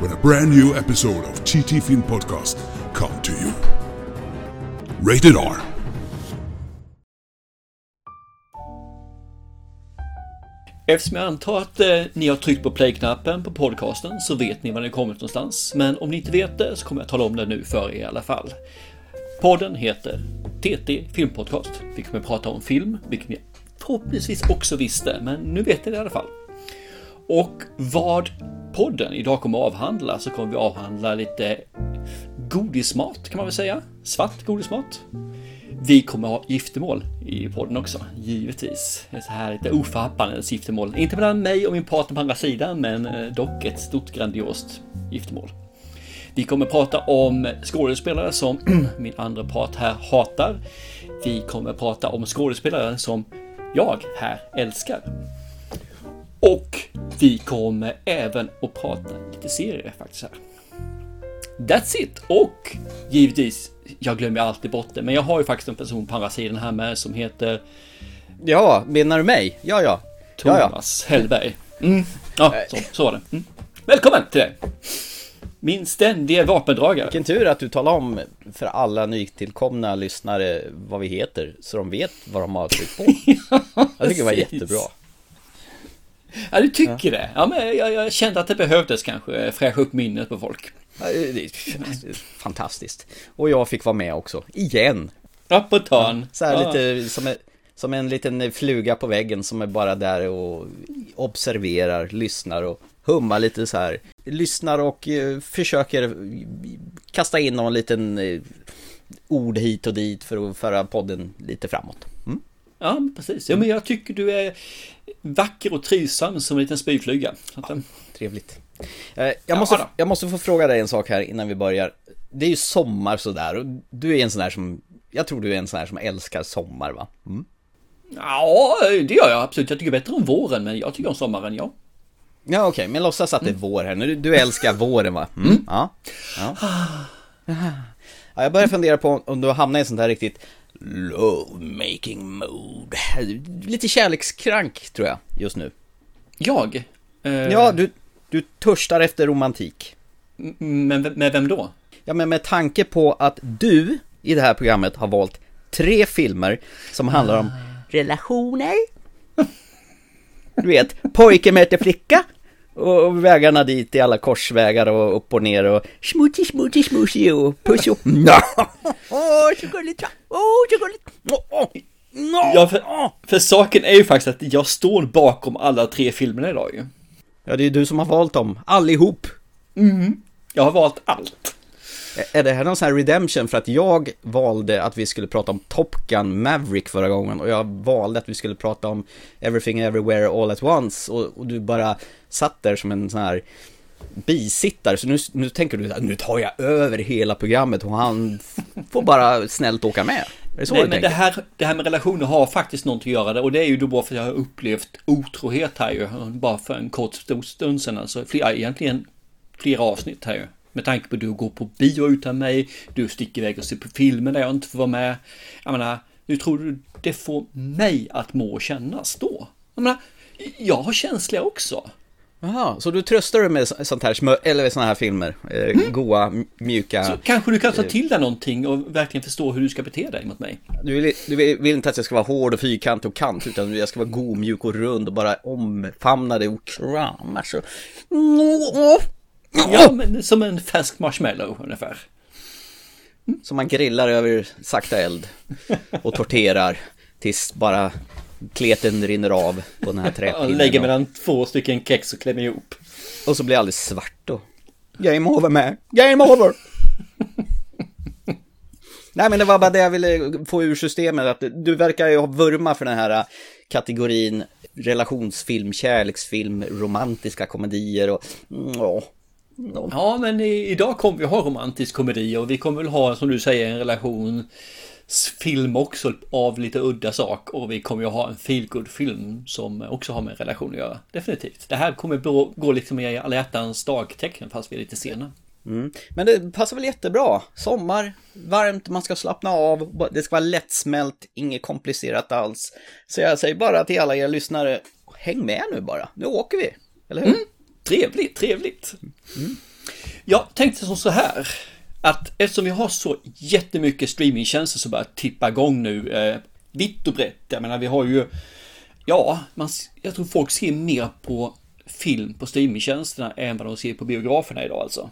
when a brand new episode of TT Film Podcast come to you. Rated R. Eftersom jag antar att eh, ni har tryckt på play-knappen på podcasten så vet ni var ni kommit någonstans. Men om ni inte vet det så kommer jag tala om det nu för er i alla fall. Podden heter TT Filmpodcast. Vi kommer prata om film, vilket ni förhoppningsvis också visste, men nu vet ni det i alla fall. Och vad podden idag kommer att avhandla så kommer vi avhandla lite godismat kan man väl säga. Svart godismat. Vi kommer ha giftermål i podden också, givetvis. Ett så här lite oförhappandes giftermål. Inte mellan mig och min partner på andra sidan, men eh, dock ett stort grandiost giftermål. Vi kommer prata om skådespelare som min andra part här hatar. Vi kommer prata om skådespelare som jag här älskar. Och vi kommer även att prata lite serier faktiskt här. That's it! Och givetvis, jag glömmer alltid bort det, men jag har ju faktiskt en person på andra sidan här med som heter Ja, menar du mig? Ja, ja. Thomas ja, ja. Hellberg. Mm. Ja, så, så var det. Mm. Välkommen till dig! Min ständiga vapendragare. Vilken tur att du talar om för alla nytillkomna lyssnare vad vi heter, så de vet vad de har tryckt på. ja, jag tycker det var jättebra. Ja, du tycker ja. det? Ja, men jag, jag, kände att det behövdes kanske fräscha upp minnet på folk. Ja, det är fantastiskt. Och jag fick vara med också, igen. Ja, på tan. Så här lite som en, som en liten fluga på väggen som är bara där och observerar, lyssnar och hummar lite så här. Lyssnar och uh, försöker kasta in någon liten uh, ord hit och dit för att föra podden lite framåt. Mm? Ja, precis. Ja, men jag tycker du är vacker och trivsam som en liten spyfluga. Ja, trevligt. Eh, jag, måste, jag måste få fråga dig en sak här innan vi börjar. Det är ju sommar sådär och du är en sån där som, jag tror du är en sån där som älskar sommar va? Mm. Ja, det gör jag absolut. Jag tycker bättre om våren, men jag tycker om sommaren, ja. Ja, okej, okay. men låtsas att det är mm. vår här nu. Du älskar våren va? Mm. Mm. Ja. ja. Ja, jag börjar fundera på om du har hamnat i sånt här riktigt lovemaking mode. Lite kärlekskrank tror jag just nu. Jag? Uh... Ja, du, du törstar efter romantik. Men med vem då? Ja, men med tanke på att du i det här programmet har valt tre filmer som handlar om ah. relationer. Du vet, pojke möter flicka och vägarna dit i alla korsvägar och upp och ner och smutti, smutti, smutti och puss och... Åh, så gulligt! Åh, så gulligt! Ja, för, för saken är ju faktiskt att jag står bakom alla tre filmerna idag ju. Ja, det är du som har valt dem, allihop. Mm. Jag har valt allt. Är det här någon sån här redemption för att jag valde att vi skulle prata om Top Gun Maverick förra gången och jag valde att vi skulle prata om Everything Everywhere All At Once och, och du bara satt där som en sån här bisittare så nu, nu tänker du att nu tar jag över hela programmet och han får bara snällt åka med. Är det så Nej, men det här, det här med relationer har faktiskt någonting att göra och det är ju då bara för att jag har upplevt otrohet här ju. Bara för en kort stund sedan, alltså flera, egentligen flera avsnitt här ju. Med tanke på att du går på bio utan mig, du sticker iväg och ser på filmer där jag inte får vara med. Jag menar, hur tror du det får mig att må och kännas då? Jag menar, jag har känsliga också. Jaha, så du tröstar dig med sånt här smör, eller såna här filmer? Eh, mm. Goa, mjuka... Så kanske du kan ta till dig någonting och verkligen förstå hur du ska bete dig mot mig. Du vill, du vill inte att jag ska vara hård och fyrkantig och kant, utan jag ska vara god, mjuk och rund och bara omfamna dig och krama så... Ja, men som en färsk marshmallow ungefär. Mm. Som man grillar över sakta eld och torterar tills bara kleten rinner av på den här träpinnen. Ja, lägger mellan två stycken kex och klämmer ihop. Och så blir det alldeles svart då. Game over med. Game over! Nej men det var bara det jag ville få ur systemet, att du verkar ju ha vurma för den här kategorin relationsfilm, kärleksfilm, romantiska komedier och... Ja, Ja, men i, idag kommer vi ha romantisk komedi och vi kommer väl ha, som du säger, en relationsfilm också av lite udda sak och vi kommer ju ha en feelgood film som också har med en relation att göra. Definitivt. Det här kommer gå, gå liksom i alla hjärtans dagtecken fast vi är lite sena. Mm. Men det passar väl jättebra. Sommar, varmt, man ska slappna av, det ska vara lättsmält, inget komplicerat alls. Så jag säger bara till alla er lyssnare, häng med nu bara, nu åker vi, eller hur? Mm. Trevligt, trevligt. Mm. Jag tänkte som så här, att eftersom vi har så jättemycket streamingtjänster som börjar tippa igång nu, eh, vitt och brett, jag menar vi har ju, ja, man, jag tror folk ser mer på film på streamingtjänsterna än vad de ser på biograferna idag alltså.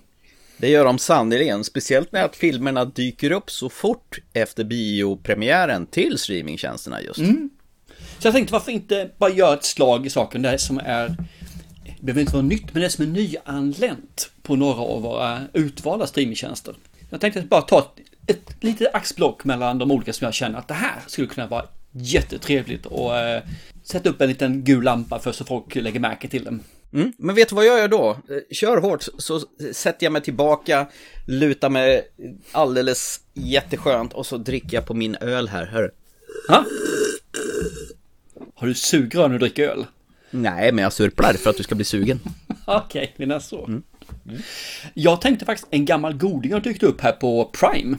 Det gör de sannerligen, speciellt när att filmerna dyker upp så fort efter biopremiären till streamingtjänsterna just. Mm. Så jag tänkte varför inte bara göra ett slag i saken där som är, det behöver inte vara nytt, men det som är nyanlänt på några av våra utvalda streamingtjänster. Jag tänkte bara ta ett, ett litet axblock mellan de olika som jag känner att det här skulle kunna vara jättetrevligt och eh, sätta upp en liten gul lampa för så folk lägger märke till den. Mm. Men vet du vad jag gör då? Kör hårt så sätter jag mig tillbaka, lutar mig alldeles jätteskönt och så dricker jag på min öl här, hör Ha? Har du sugrör när du dricker öl? Nej, men jag surplar för att du ska bli sugen. Okej, okay, menar så. Mm. Mm. Jag tänkte faktiskt en gammal goding har dykt upp här på Prime.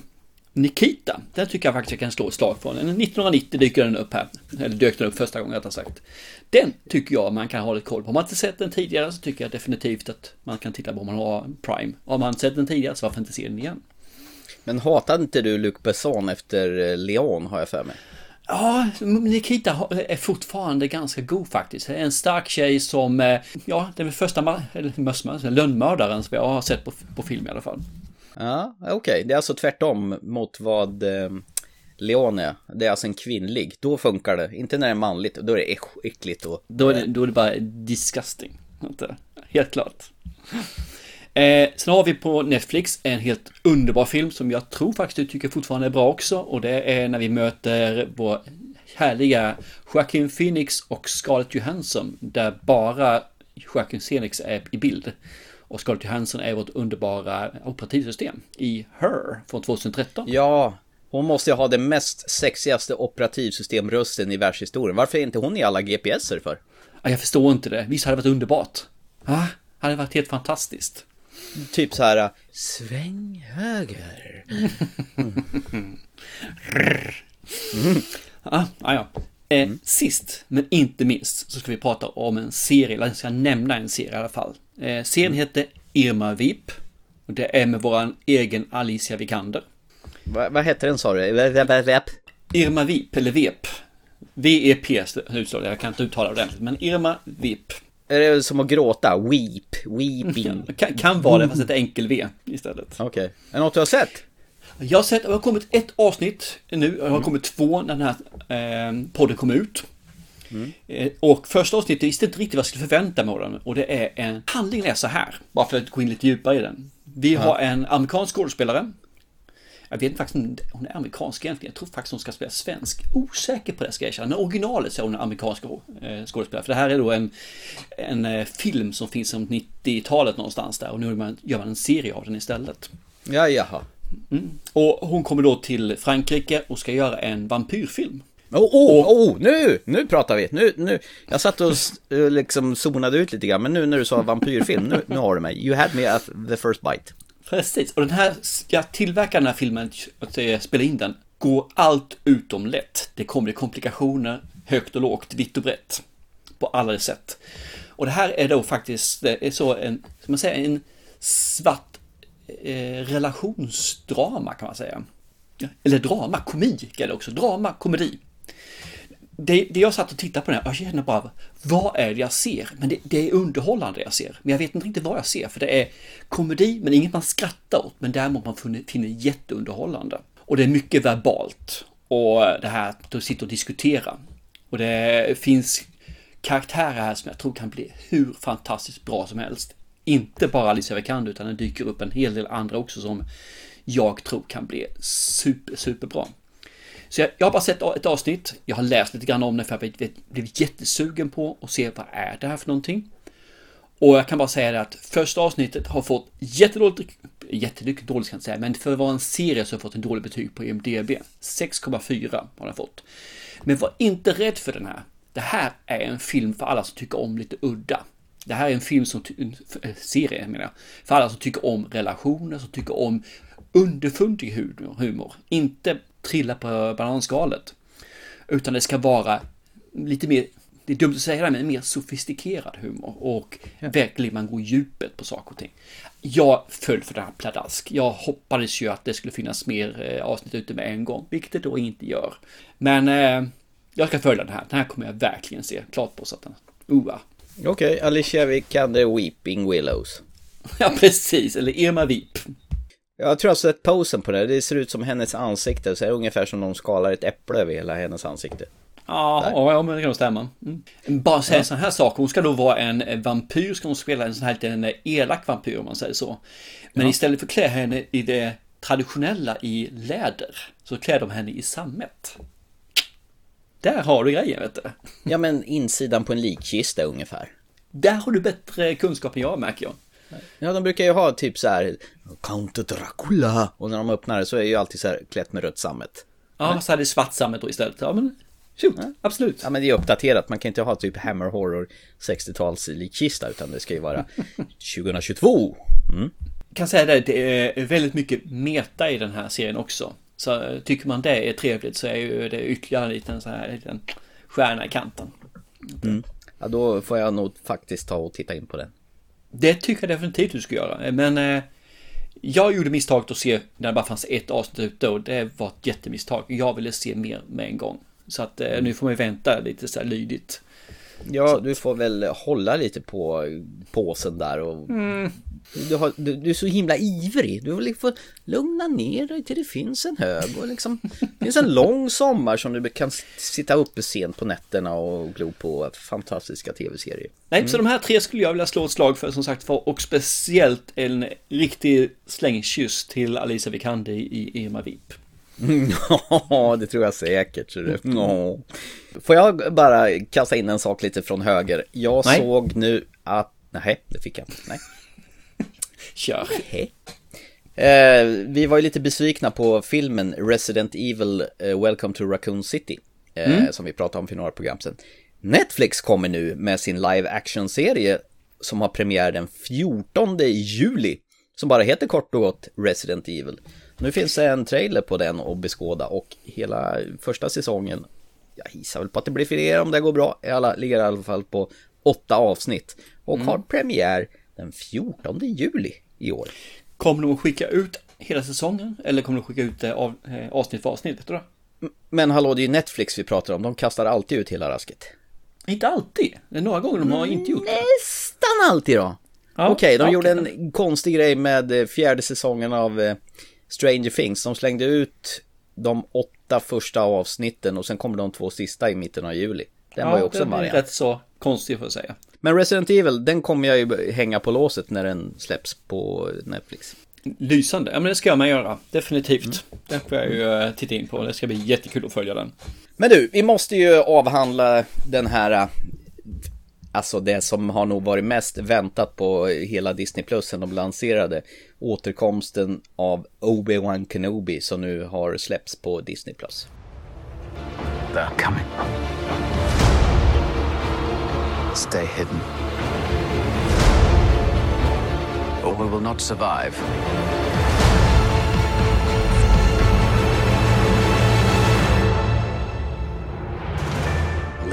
Nikita, den tycker jag faktiskt jag kan slå ett slag från. 1990 dyker den upp här. Eller dök den upp första gången rättare sagt. Den tycker jag man kan ha lite koll på. Om man inte sett den tidigare så tycker jag definitivt att man kan titta på om man har Prime. Om man sett den tidigare så varför inte se den igen? Men hatade inte du Luc Besson efter eh, Leon har jag för mig? Ja, Nikita är fortfarande ganska god faktiskt. En stark tjej som, eh, ja, den första lönnmördaren som jag har sett på, på film i alla fall. Ja, okej. Okay. Det är alltså tvärtom mot vad eh, Leon är. Det är alltså en kvinnlig. Då funkar det. Inte när det är manligt. Då är det äckligt. Och, då, är det, då är det bara disgusting. Helt klart. Eh, sen har vi på Netflix en helt underbar film som jag tror faktiskt du tycker fortfarande är bra också. Och det är när vi möter vår härliga Joaquin Phoenix och Scarlett Johansson. Där bara Joaquin Phoenix är i bild. Och Scarlett Johansson är vårt underbara operativsystem i Her från 2013. Ja, hon måste ju ha den mest sexigaste operativsystemrösten i världshistorien. Varför är inte hon i alla GPSer för? jag förstår inte det. Visst hade det varit underbart? Ja, hade varit helt fantastiskt. Typ så här, sväng höger. Mm. ah, ah, ja. Eh, mm. Sist men inte minst så ska vi prata om en serie, eller jag ska nämna en serie i alla fall. Eh, serien mm. heter Irma Vip. Och det är med våran egen Alicia Vikander. Va, vad heter den sa du? Irma Vip, eller Vep. V-E-P utslag, jag kan inte uttala det ordentligt, men Irma Vip. Är det som att gråta? Weep, weeping. kan, kan vara det, fast ett enkel V istället. Okej. Okay. Är det något du har sett? Jag har sett, det har kommit ett avsnitt nu, det har mm. kommit två när den här eh, podden kom ut. Mm. Eh, och första avsnittet visste inte riktigt vad jag skulle förvänta mig av den. Och det är en handling är så här, bara för att gå in lite djupare i den. Vi ja. har en amerikansk skådespelare. Jag vet faktiskt inte om hon är amerikansk egentligen. Jag tror faktiskt hon ska spela svensk. Osäker på det ska jag erkänna. Men originalet så är hon en amerikansk eh, skådespelare. För det här är då en, en eh, film som finns om 90-talet någonstans där. Och nu gör man en serie av den istället. Ja, jaha. Mm. Och hon kommer då till Frankrike och ska göra en vampyrfilm. Oh, oh, oh, nu, nu pratar vi. Nu, nu. Jag satt och eh, liksom zonade ut lite grann, men nu när du sa vampyrfilm, nu, nu har du mig. You had me at the first bite. Precis, och den här, jag tillverkar den här filmen, spela in den, går allt utom lätt. Det kommer komplikationer, högt och lågt, vitt och brett. På alla sätt. Och det här är då faktiskt, det är så en, som man säger, en svart eh, relationsdrama kan man säga. Eller drama, komik är det också. Drama, komedi. Det, det jag satt och tittade på den här, jag känner bara, vad är det jag ser? Men det, det, är underhållande jag ser. Men jag vet inte riktigt vad jag ser, för det är komedi, men inget man skrattar åt, men däremot man finner, finner jätteunderhållande. Och det är mycket verbalt. Och det här att sitta och diskutera. Och det finns karaktärer här som jag tror kan bli hur fantastiskt bra som helst inte bara Alicia Vikander utan det dyker upp en hel del andra också som jag tror kan bli super, superbra. Så jag, jag har bara sett ett avsnitt, jag har läst lite grann om det för jag blivit jättesugen på att se vad är det här för någonting. Och jag kan bara säga det att första avsnittet har fått jättedåligt, jättedåligt dåligt kan jag inte säga, men för att vara en serie så har fått en dålig betyg på IMDB. 6,4 har den fått. Men var inte rädd för den här. Det här är en film för alla som tycker om lite udda. Det här är en film som, eh, serie menar jag, för alla som tycker om relationer, som tycker om underfundig humor, humor. Inte trilla på bananskalet. Utan det ska vara lite mer, det är dumt att säga det, men mer sofistikerad humor och ja. verkligen man går djupet på saker och ting. Jag föll för det här pladask. Jag hoppades ju att det skulle finnas mer eh, avsnitt ute med en gång, vilket det då inte gör. Men eh, jag ska följa den här. Den här kommer jag verkligen se klart på så att den, oa. Okej, okay, Alicia Vikander Weeping Willows. ja, precis, eller Irma Vip. Jag tror jag har sett posen på det. Det ser ut som hennes ansikte. Så är det ungefär som de skalar ett äpple över hela hennes ansikte. Ja, ja, men det kan nog stämma. Mm. Bara säga ja. en sån här sak. Hon ska då vara en vampyr. Ska hon spela en sån här liten elak vampyr om man säger så. Men ja. istället för att klä henne i det traditionella i läder. Så klär de henne i sammet. Där har du grejen vet du. Ja men insidan på en likkista ungefär. Där har du bättre kunskap än jag märker jag. Ja, de brukar ju ha typ så här Count Dracula och när de öppnar det så är ju alltid så här klätt med rött sammet. Ja, så är det svart sammet då istället. Ja, men shoot, ja. absolut. Ja, men det är uppdaterat. Man kan inte ha typ Hammer Horror 60-tals likkista utan det ska ju vara 2022. Mm. Jag kan säga det, det är väldigt mycket meta i den här serien också. Så tycker man det är trevligt så är ju det ytterligare en liten så här liten stjärna i kanten. Mm. Ja, då får jag nog faktiskt ta och titta in på den. Det tycker jag definitivt du ska göra. Men eh, jag gjorde misstaget att se när det bara fanns ett avsnitt ute och det var ett jättemisstag. Jag ville se mer med en gång. Så att eh, nu får man ju vänta lite så här lydigt. Ja, du får väl hålla lite på påsen där och mm. Du, har, du, du, är så himla ivrig. Du vill få lugna ner dig till det finns en hög och liksom Det finns en lång sommar som du kan sitta uppe sent på nätterna och glo på fantastiska tv-serier. Nej, mm. så de här tre skulle jag vilja slå ett slag för som sagt för och speciellt en riktig slängkyss till Alicia Vikander i Irma Vip. Ja, det tror jag säkert. Det. Mm. Får jag bara kasta in en sak lite från höger? Jag nej. såg nu att... Nej, det fick jag inte. Nej. Kör. Nej. Eh, vi var ju lite besvikna på filmen Resident Evil eh, Welcome to Raccoon City. Eh, mm. Som vi pratade om för några program sedan. Netflix kommer nu med sin live action-serie som har premiär den 14 juli. Som bara heter kort och gott Resident Evil. Nu finns det en trailer på den att beskåda och hela första säsongen, jag gissar väl på att det blir fler om det går bra, alla, ligger i alla fall på åtta avsnitt och mm. har premiär den 14 juli i år. Kommer de att skicka ut hela säsongen eller kommer de att skicka ut det av, eh, avsnitt för avsnitt? Vet du Men hallå, det är ju Netflix vi pratar om, de kastar alltid ut hela rasket. Inte alltid, det är några gånger de har inte gjort det. Nästan alltid då. Ja, Okej, de okay. gjorde en konstig grej med eh, fjärde säsongen av eh, Stranger Things. De slängde ut de åtta första avsnitten och sen kommer de två sista i mitten av juli. Den ja, var ju också en variant. rätt så konstig för att säga. Men Resident Evil, den kommer jag ju hänga på låset när den släpps på Netflix. Lysande, ja men det ska man göra, definitivt. Mm. Den får jag ju eh, titta in på, det ska bli jättekul att följa den. Men du, vi måste ju avhandla den här eh, alltså det som har nog varit mest väntat på hela Disney Plus sen de lanserade återkomsten av Obi-Wan Kenobi som nu har släppts på Disney Plus. They're coming. Stay hidden. Or we will not survive.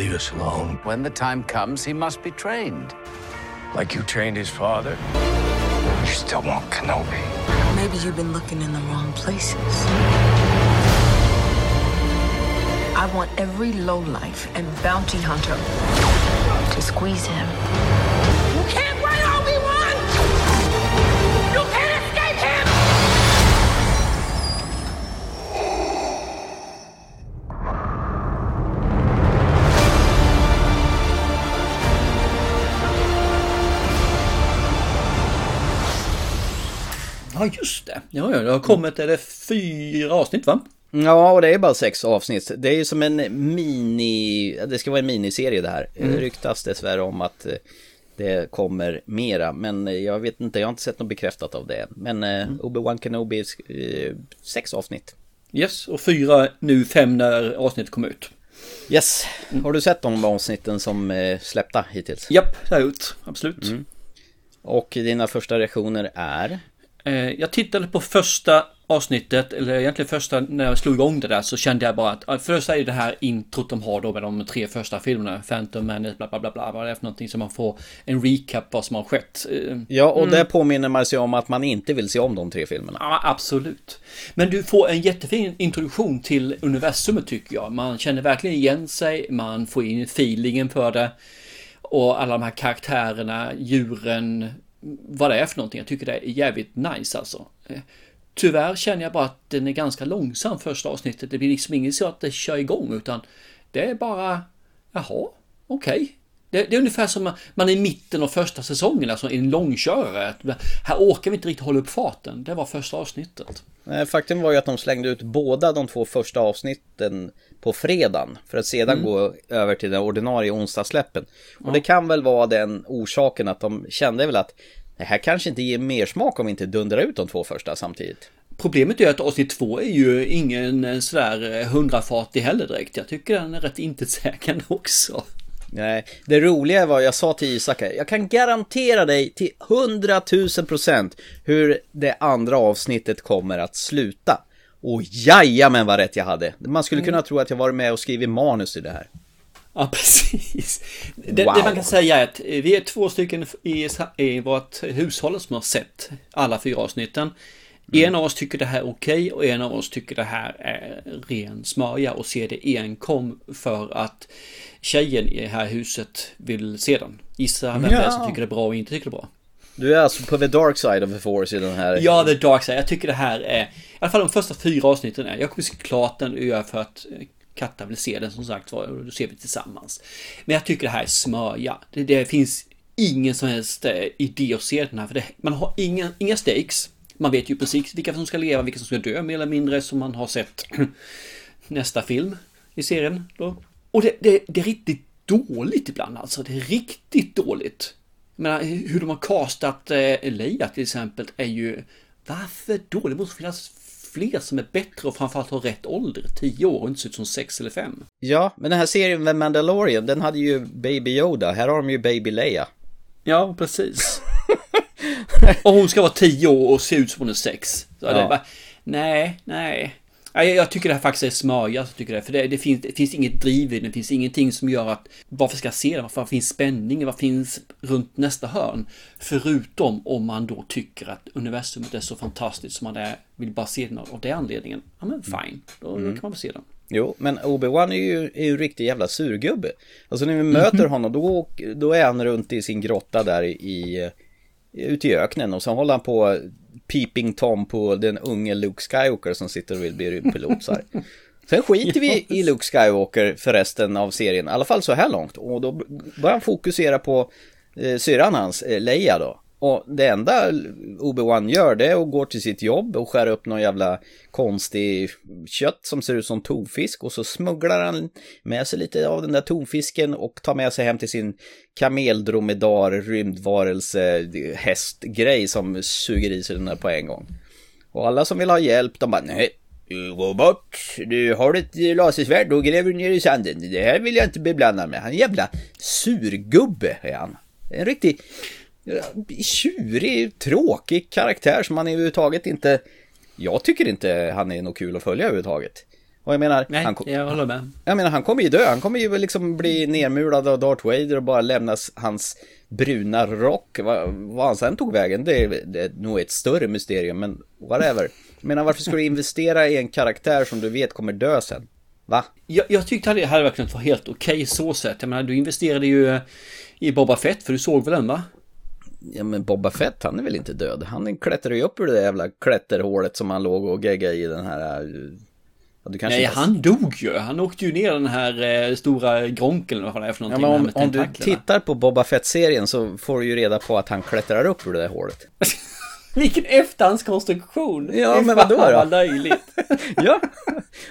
leave us alone. When the time comes, he must be trained. Like you trained his father? You still want Kenobi. Maybe you've been looking in the wrong places. I want every lowlife and bounty hunter to squeeze him. You can't Ja, just det. Ja, ja, det har kommit, är det fyra avsnitt va? Ja, och det är bara sex avsnitt. Det är ju som en mini, det ska vara en miniserie det här. Mm. Det ryktas dessvärre om att eh, det kommer mera. Men jag vet inte, jag har inte sett något bekräftat av det. Men eh, mm. Obi-Wan Kenobi, eh, sex avsnitt. Yes, och fyra nu, fem när avsnittet kom ut. Yes, har du sett de avsnitten som eh, släppta hittills? Japp, det har jag gjort, absolut. Mm. Och dina första reaktioner är? Eh, jag tittade på första avsnittet, eller egentligen första när jag slog igång det där så kände jag bara att först är det här introt de har då med de tre första filmerna, Phantom Menace, bla bla bla bla, vad det är för någonting som man får en recap vad som har skett. Eh, ja, och mm. det påminner man sig om att man inte vill se om de tre filmerna. Ja, absolut. Men du får en jättefin introduktion till universumet tycker jag. Man känner verkligen igen sig, man får in feelingen för det. Och alla de här karaktärerna, djuren, vad det är för någonting. Jag tycker det är jävligt nice alltså. Tyvärr känner jag bara att den är ganska långsam första avsnittet. Det blir liksom inget så att det kör igång utan det är bara, jaha, okej. Okay. Det, det, är ungefär som man är i mitten av första säsongen, alltså i en långkörare. Här orkar vi inte riktigt hålla upp farten. Det var första avsnittet. Faktum var ju att de slängde ut båda de två första avsnitten på fredagen för att sedan mm. gå över till den ordinarie onsdagssläppen. Och ja. det kan väl vara den orsaken att de kände väl att det här kanske inte ger mer smak om vi inte dundrar ut de två första samtidigt. Problemet är att avsnitt två är ju ingen sådär hundrafatig heller direkt. Jag tycker den är rätt intetsägande också. Nej, det roliga var, jag sa till Isak jag kan garantera dig till hundratusen procent hur det andra avsnittet kommer att sluta. Och men vad rätt jag hade. Man skulle kunna tro att jag varit med och skrivit manus i det här. Ja, precis. Det, wow. det, man kan säga är att vi är två stycken i, i vårt hushåll som har sett alla fyra avsnitten. Mm. En av oss tycker det här är okej och en av oss tycker det här är ren smörja och ser det enkom för att tjejen i det här huset vill se den. Gissa vem ja. det är som tycker det är bra och inte tycker det är bra. Du är alltså på the dark side of the force i den här... Ja, the dark side. Jag tycker det här är... I alla fall de första fyra avsnitten är... Jag kommer se klart den och göra för att Katta vill se den som sagt var och då ser vi tillsammans. Men jag tycker det här är smörja. Det, det finns ingen som helst eh, idé att se den här för det, man har inga, inga stakes. Man vet ju precis vilka som ska leva, vilka som ska dö mer eller mindre som man har sett nästa film i serien. Då. Och det, det, det är riktigt dåligt ibland alltså. Det är riktigt dåligt. Men hur de har castat eh, Leia till exempel är ju varför då? Det måste finnas fler som är bättre och framförallt har rätt ålder. 10 år och inte ser ut som 6 eller 5. Ja, men den här serien med Mandalorian, den hade ju Baby Yoda. Här har de ju Baby Leia. Ja, precis. och hon ska vara 10 år och se ut som hon är 6. ja. nej, nej. Jag tycker det här faktiskt är smörja, jag tycker det. För det, det, finns, det finns inget driv i det, det finns ingenting som gör att varför ska jag se det? Varför finns spänning? Vad finns runt nästa hörn? Förutom om man då tycker att universumet är så fantastiskt som man är, vill bara se den av den anledningen. Ja men fine, då, mm. då kan man väl se den. Jo, men Obi-Wan är ju, är ju riktig jävla surgubbe. Alltså när vi möter mm -hmm. honom, då, då är han runt i sin grotta där i, ute i öknen och så håller han på Peeping Tom på den unge Luke Skywalker som sitter och vill bli rymdpilot. Så här. Sen skiter vi i Luke Skywalker för resten av serien, i alla fall så här långt. Och då börjar han fokusera på eh, syrran hans, eh, Leia då. Och det enda Obi-Wan gör det är att gå till sitt jobb och skära upp någon jävla konstig kött som ser ut som tonfisk och så smugglar han med sig lite av den där tonfisken och tar med sig hem till sin kameldromedar rymdvarelse hästgrej som suger i sig den där på en gång. Och alla som vill ha hjälp de bara nej, du går bort, du har ett lasersvärd, då gräver du ner i sanden. Det här vill jag inte bli blandad med. Han är en jävla surgubbe är han. En riktig tjurig, tråkig karaktär som man överhuvudtaget inte... Jag tycker inte han är något kul att följa överhuvudtaget. Och jag menar... Nej, han, jag håller med. Jag menar, han kommer ju dö. Han kommer ju liksom bli nermulad av Darth Vader och bara lämnas hans bruna rock. Vad, vad han sen tog vägen, det är, det är nog ett större mysterium, men whatever. Jag menar, varför ska du investera i en karaktär som du vet kommer dö sen? Va? Jag, jag tyckte att det hade verkligen var helt okej okay, så sett. Jag menar, du investerade ju i Boba Fett, för du såg väl den va? Ja men Boba Fett han är väl inte död? Han klättrar ju upp ur det där jävla klätterhålet som han låg och geggade i den här... Ja, Nej, inte... han dog ju. Han åkte ju ner den här eh, stora gronken eller vad det är för någonting. Ja, men om, om du tittar på Boba Fett-serien så får du ju reda på att han klättrar upp ur det där hålet. Vilken efterhandskonstruktion! Ja, men vadå då? vad löjligt. ja,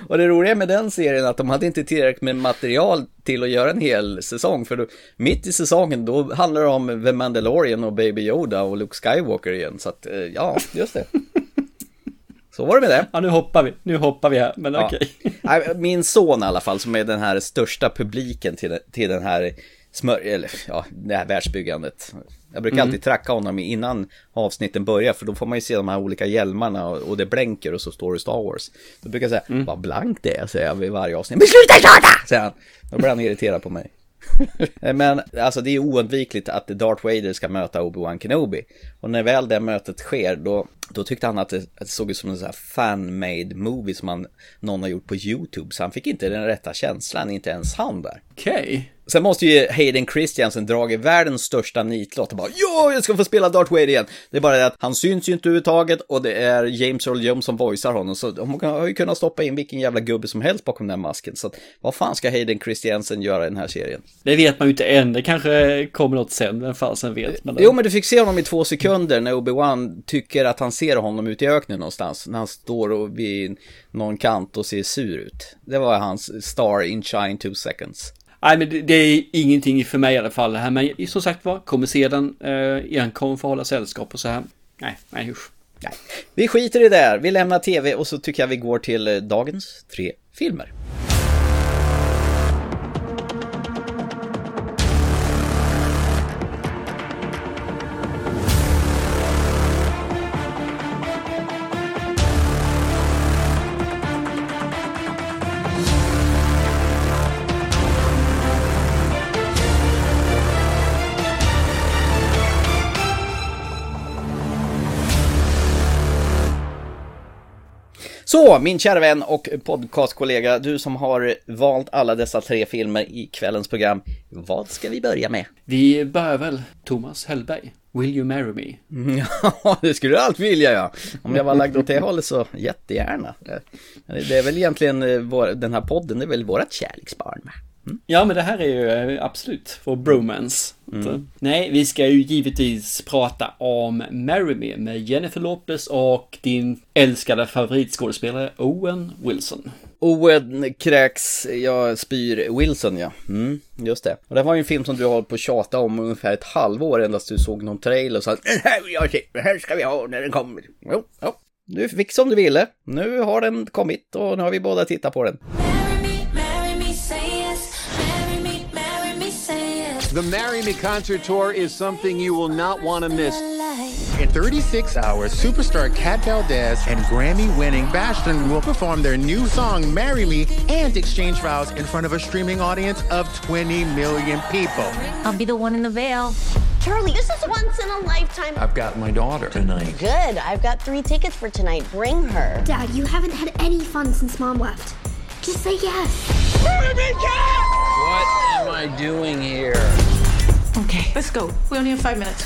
och det roliga med den serien är att de hade inte tillräckligt med material till att göra en hel säsong. För då, mitt i säsongen då handlar det om The Mandalorian och Baby Yoda och Luke Skywalker igen. Så att, eh, ja, just det. Så var det med det. Ja, nu hoppar vi. Nu hoppar vi här, men Ja. okej. Nej, Min son i alla fall, som är den här största publiken till, till den här smör, eller ja, det här världsbyggandet. Jag brukar alltid tracka honom innan avsnitten börjar, för då får man ju se de här olika hjälmarna och, och det blänker och så står det Star Wars. Då brukar jag säga, vad blankt det är, säger jag vid varje avsnitt. Men sluta tjata! Säger han. Då blir han irriterad på mig. Men alltså det är oundvikligt att Darth Vader ska möta Obi-Wan Kenobi. Och när väl det mötet sker, då, då tyckte han att det, att det såg ut som en sån här fan-made movie som man, någon har gjort på YouTube. Så han fick inte den rätta känslan, inte ens han där. Okej. Sen måste ju Hayden Christiansen dragit världens största nitlott och bara Ja, jag ska få spela Darth Vader igen! Det är bara det att han syns ju inte överhuvudtaget och det är James Earl Jones som voicear honom så de har ju kunnat stoppa in vilken jävla gubbe som helst bakom den masken. Så att, vad fan ska Hayden Christiansen göra i den här serien? Det vet man ju inte än. Det kanske kommer något sen. Vem fasen vet. Men Jo, men du fick se honom i två sekunder när Obi-Wan tycker att han ser honom ute i öknen någonstans. När han står och vid någon kant och ser sur ut. Det var hans star in shine two seconds. Nej, men det, det är ingenting för mig i alla fall. Det här, men som sagt var, kommer se den eh, enkom för att hålla sällskap och så här. Nej, nej usch. Nej, vi skiter i det där. Vi lämnar tv och så tycker jag vi går till eh, dagens tre filmer. Så, min kära vän och podcastkollega, du som har valt alla dessa tre filmer i kvällens program. Vad ska vi börja med? Vi börjar väl, Thomas Hellberg. Will you marry me? Ja, det skulle du allt vilja ja. Om jag var lagd åt det hållet så jättegärna. Det är väl egentligen eh, den här podden, det är väl vårat kärleksbarn. va? Ja, men det här är ju eh, absolut vår bromance. Så, nej, vi ska ju givetvis prata om Marry Me med Jennifer Lopez och din älskade favoritskådespelare Owen Wilson. Owen kräks, jag spyr Wilson ja. Mm, just det. Och det var ju en film som du har på tjata om ungefär ett halvår endast du såg någon trailer och sa att den här vill jag se, den här ska vi ha när den kommer. Jo, jo. Du fick som du ville. Nu har den kommit och nu har vi båda tittat på den. The Marry Me concert tour is something you will not want to miss. In 36 hours, superstar Kat Valdez and Grammy-winning Bastion will perform their new song "Marry Me" and exchange vows in front of a streaming audience of 20 million people. I'll be the one in the veil. Charlie, this is once in a lifetime. I've got my daughter tonight. Good. I've got three tickets for tonight. Bring her. Dad, you haven't had any fun since Mom left. Just say yes. What am I doing here? Okay, let's go. We only have five minutes.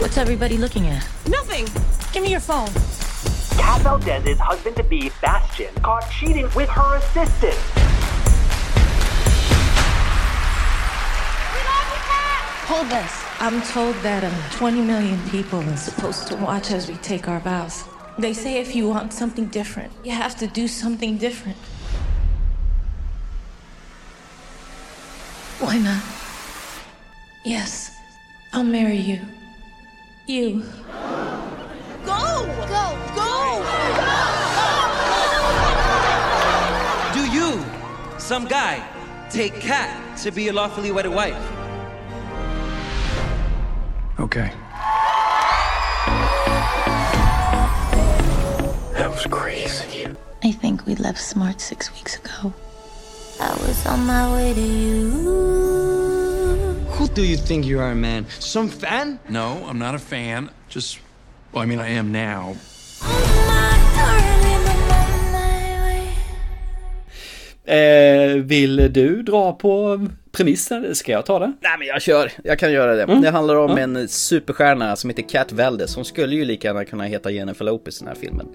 What's everybody looking at? Nothing. Give me your phone. Kat Valdez's husband-to-be, Bastion, caught cheating with her assistant. Hold this. I'm told that uh, 20 million people are supposed to watch as we take our vows. They say if you want something different, you have to do something different. Why not? Yes, I'll marry you. You. Go! Go! Go! Do you, some guy, take Kat to be your lawfully wedded wife? Okay. Was crazy. I think we left Smart six weeks ago. I was on my way to you. Who do you think you are, man? Some fan? No, I'm not a fan. Just, well, I mean, I am now. Eh, vill du dra på premissen? Ska jag ta det? Nej men jag kör, jag kan göra det. Det handlar om en superstjärna som heter Kat Valdez. Hon skulle ju lika gärna kunna heta Jennifer Lopez i den här filmen.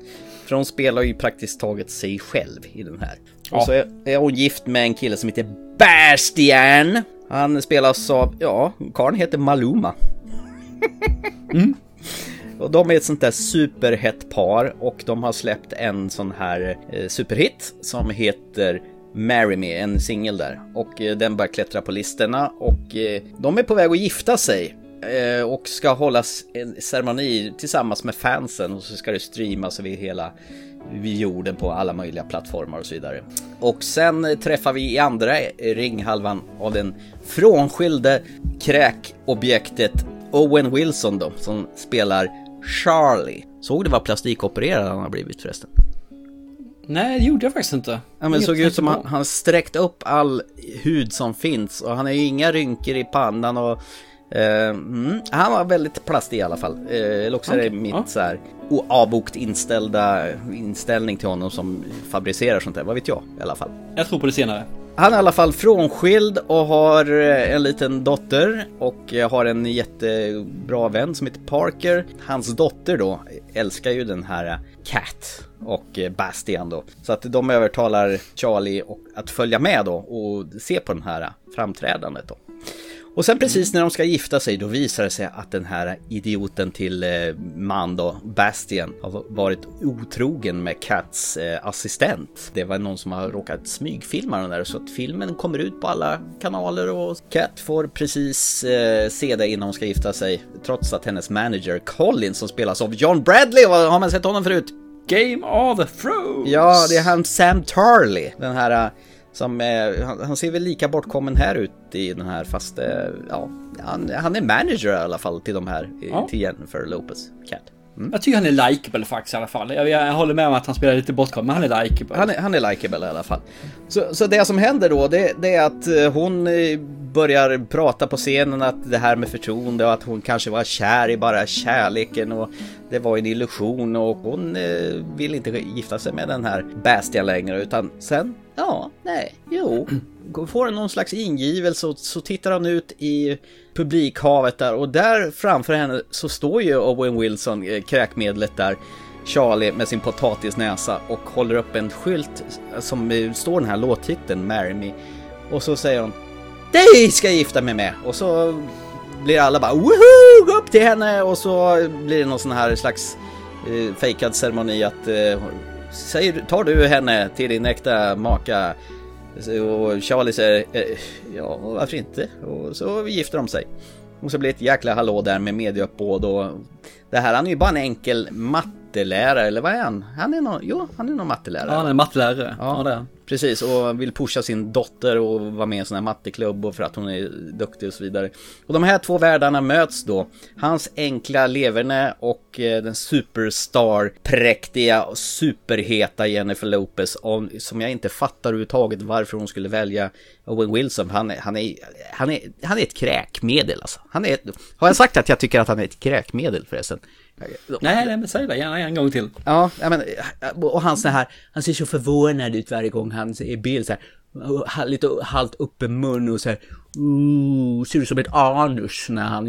För hon spelar ju praktiskt taget sig själv i den här. Och så är, är hon gift med en kille som heter Bastian. Han spelas av, ja, karln heter Maluma. Och de är ett sånt där superhett par och de har släppt en sån här eh, superhit som heter Marry Me, en singel där. Och eh, den börjar klättra på listorna och eh, de är på väg att gifta sig. Eh, och ska hållas en ceremoni tillsammans med fansen och så ska det streamas över hela vid jorden på alla möjliga plattformar och så vidare. Och sen träffar vi i andra ringhalvan av den frånskilde kräkobjektet Owen Wilson då, som spelar Charlie. Såg du vad plastikopererad han har blivit förresten? Nej, det gjorde jag faktiskt inte. Ja, men det såg ut som han, han sträckt upp all hud som finns och han har ju inga rynkor i pannan och mm, han var väldigt plastig i alla fall. Eh, eller också är det mitt ja. så här avbokt inställda inställning till honom som fabricerar sånt där, vad vet jag i alla fall. Jag tror på det senare. Han är i alla fall frånskild och har eh, en liten dotter och eh, har en jättebra vän som heter Parker. Hans dotter då älskar ju den här eh, Cat och eh, Bastian då. Så att de övertalar Charlie att följa med då och se på den här eh, framträdandet då. Och sen precis när de ska gifta sig då visar det sig att den här idioten till eh, man då, Bastian, har varit otrogen med Cats eh, assistent. Det var någon som har råkat smygfilma den där så att filmen kommer ut på alla kanaler och Cat får precis eh, se det innan hon ska gifta sig. Trots att hennes manager Colin som spelas av John Bradley, har man sett honom förut? Game of Thrones! Ja, det är han Sam Tarley. Den här som, eh, han, han ser väl lika bortkommen här ut i den här fast, eh, ja, han, han är manager i alla fall till de här, Ja. till Jennifer Lopez Cat. Mm. Jag tycker han är likeable faktiskt i alla fall. Jag, jag håller med om att han spelar lite bortkommen, men han är likeable. Han är, han är likeable i alla fall. Så, så det som händer då, det, det är att eh, hon eh, börjar prata på scenen att det här med förtroende och att hon kanske var kär i bara kärleken och det var en illusion och hon eh, vill inte gifta sig med den här Bastian längre utan sen, ja, nej, jo. Får någon slags ingivelse och så tittar hon ut i publikhavet där och där framför henne så står ju Owen Wilson, eh, kräkmedlet där, Charlie med sin potatisnäsa och håller upp en skylt som eh, står den här låttiteln Marry Me. Och så säger hon Dig ska jag gifta mig med! Och så blir alla bara woho! Gå upp till henne! Och så blir det någon sån här slags eh, fejkad ceremoni att eh, säger, tar du henne till din äkta maka? Och Charlie säger eh, ja, varför inte? Och så gifter de sig. Och så blir det ett jäkla hallå där med medieuppbåd och det här, han är ju bara en enkel mattelärare, eller vad är han? Han är någon, jo, han är någon mattelärare. Ja, han är mattelärare. Ja, Ja, det är han. Precis, och vill pusha sin dotter och vara med i en sån här matteklubb och för att hon är duktig och så vidare. Och de här två världarna möts då. Hans enkla leverne och eh, den superstar, präktiga och superheta Jennifer Lopez. Som jag inte fattar överhuvudtaget varför hon skulle välja Owen Wilson. Han är, han är, han är, han är ett kräkmedel alltså. Han är, har jag sagt att jag tycker att han är ett kräkmedel förresten? Nej, nej, men säg det gärna en gång till. Ja, men, och han så här, han ser så förvånad ut varje gång han är i bild så här, lite halvt uppe mun och så här, ooh, ser ut som ett anus när han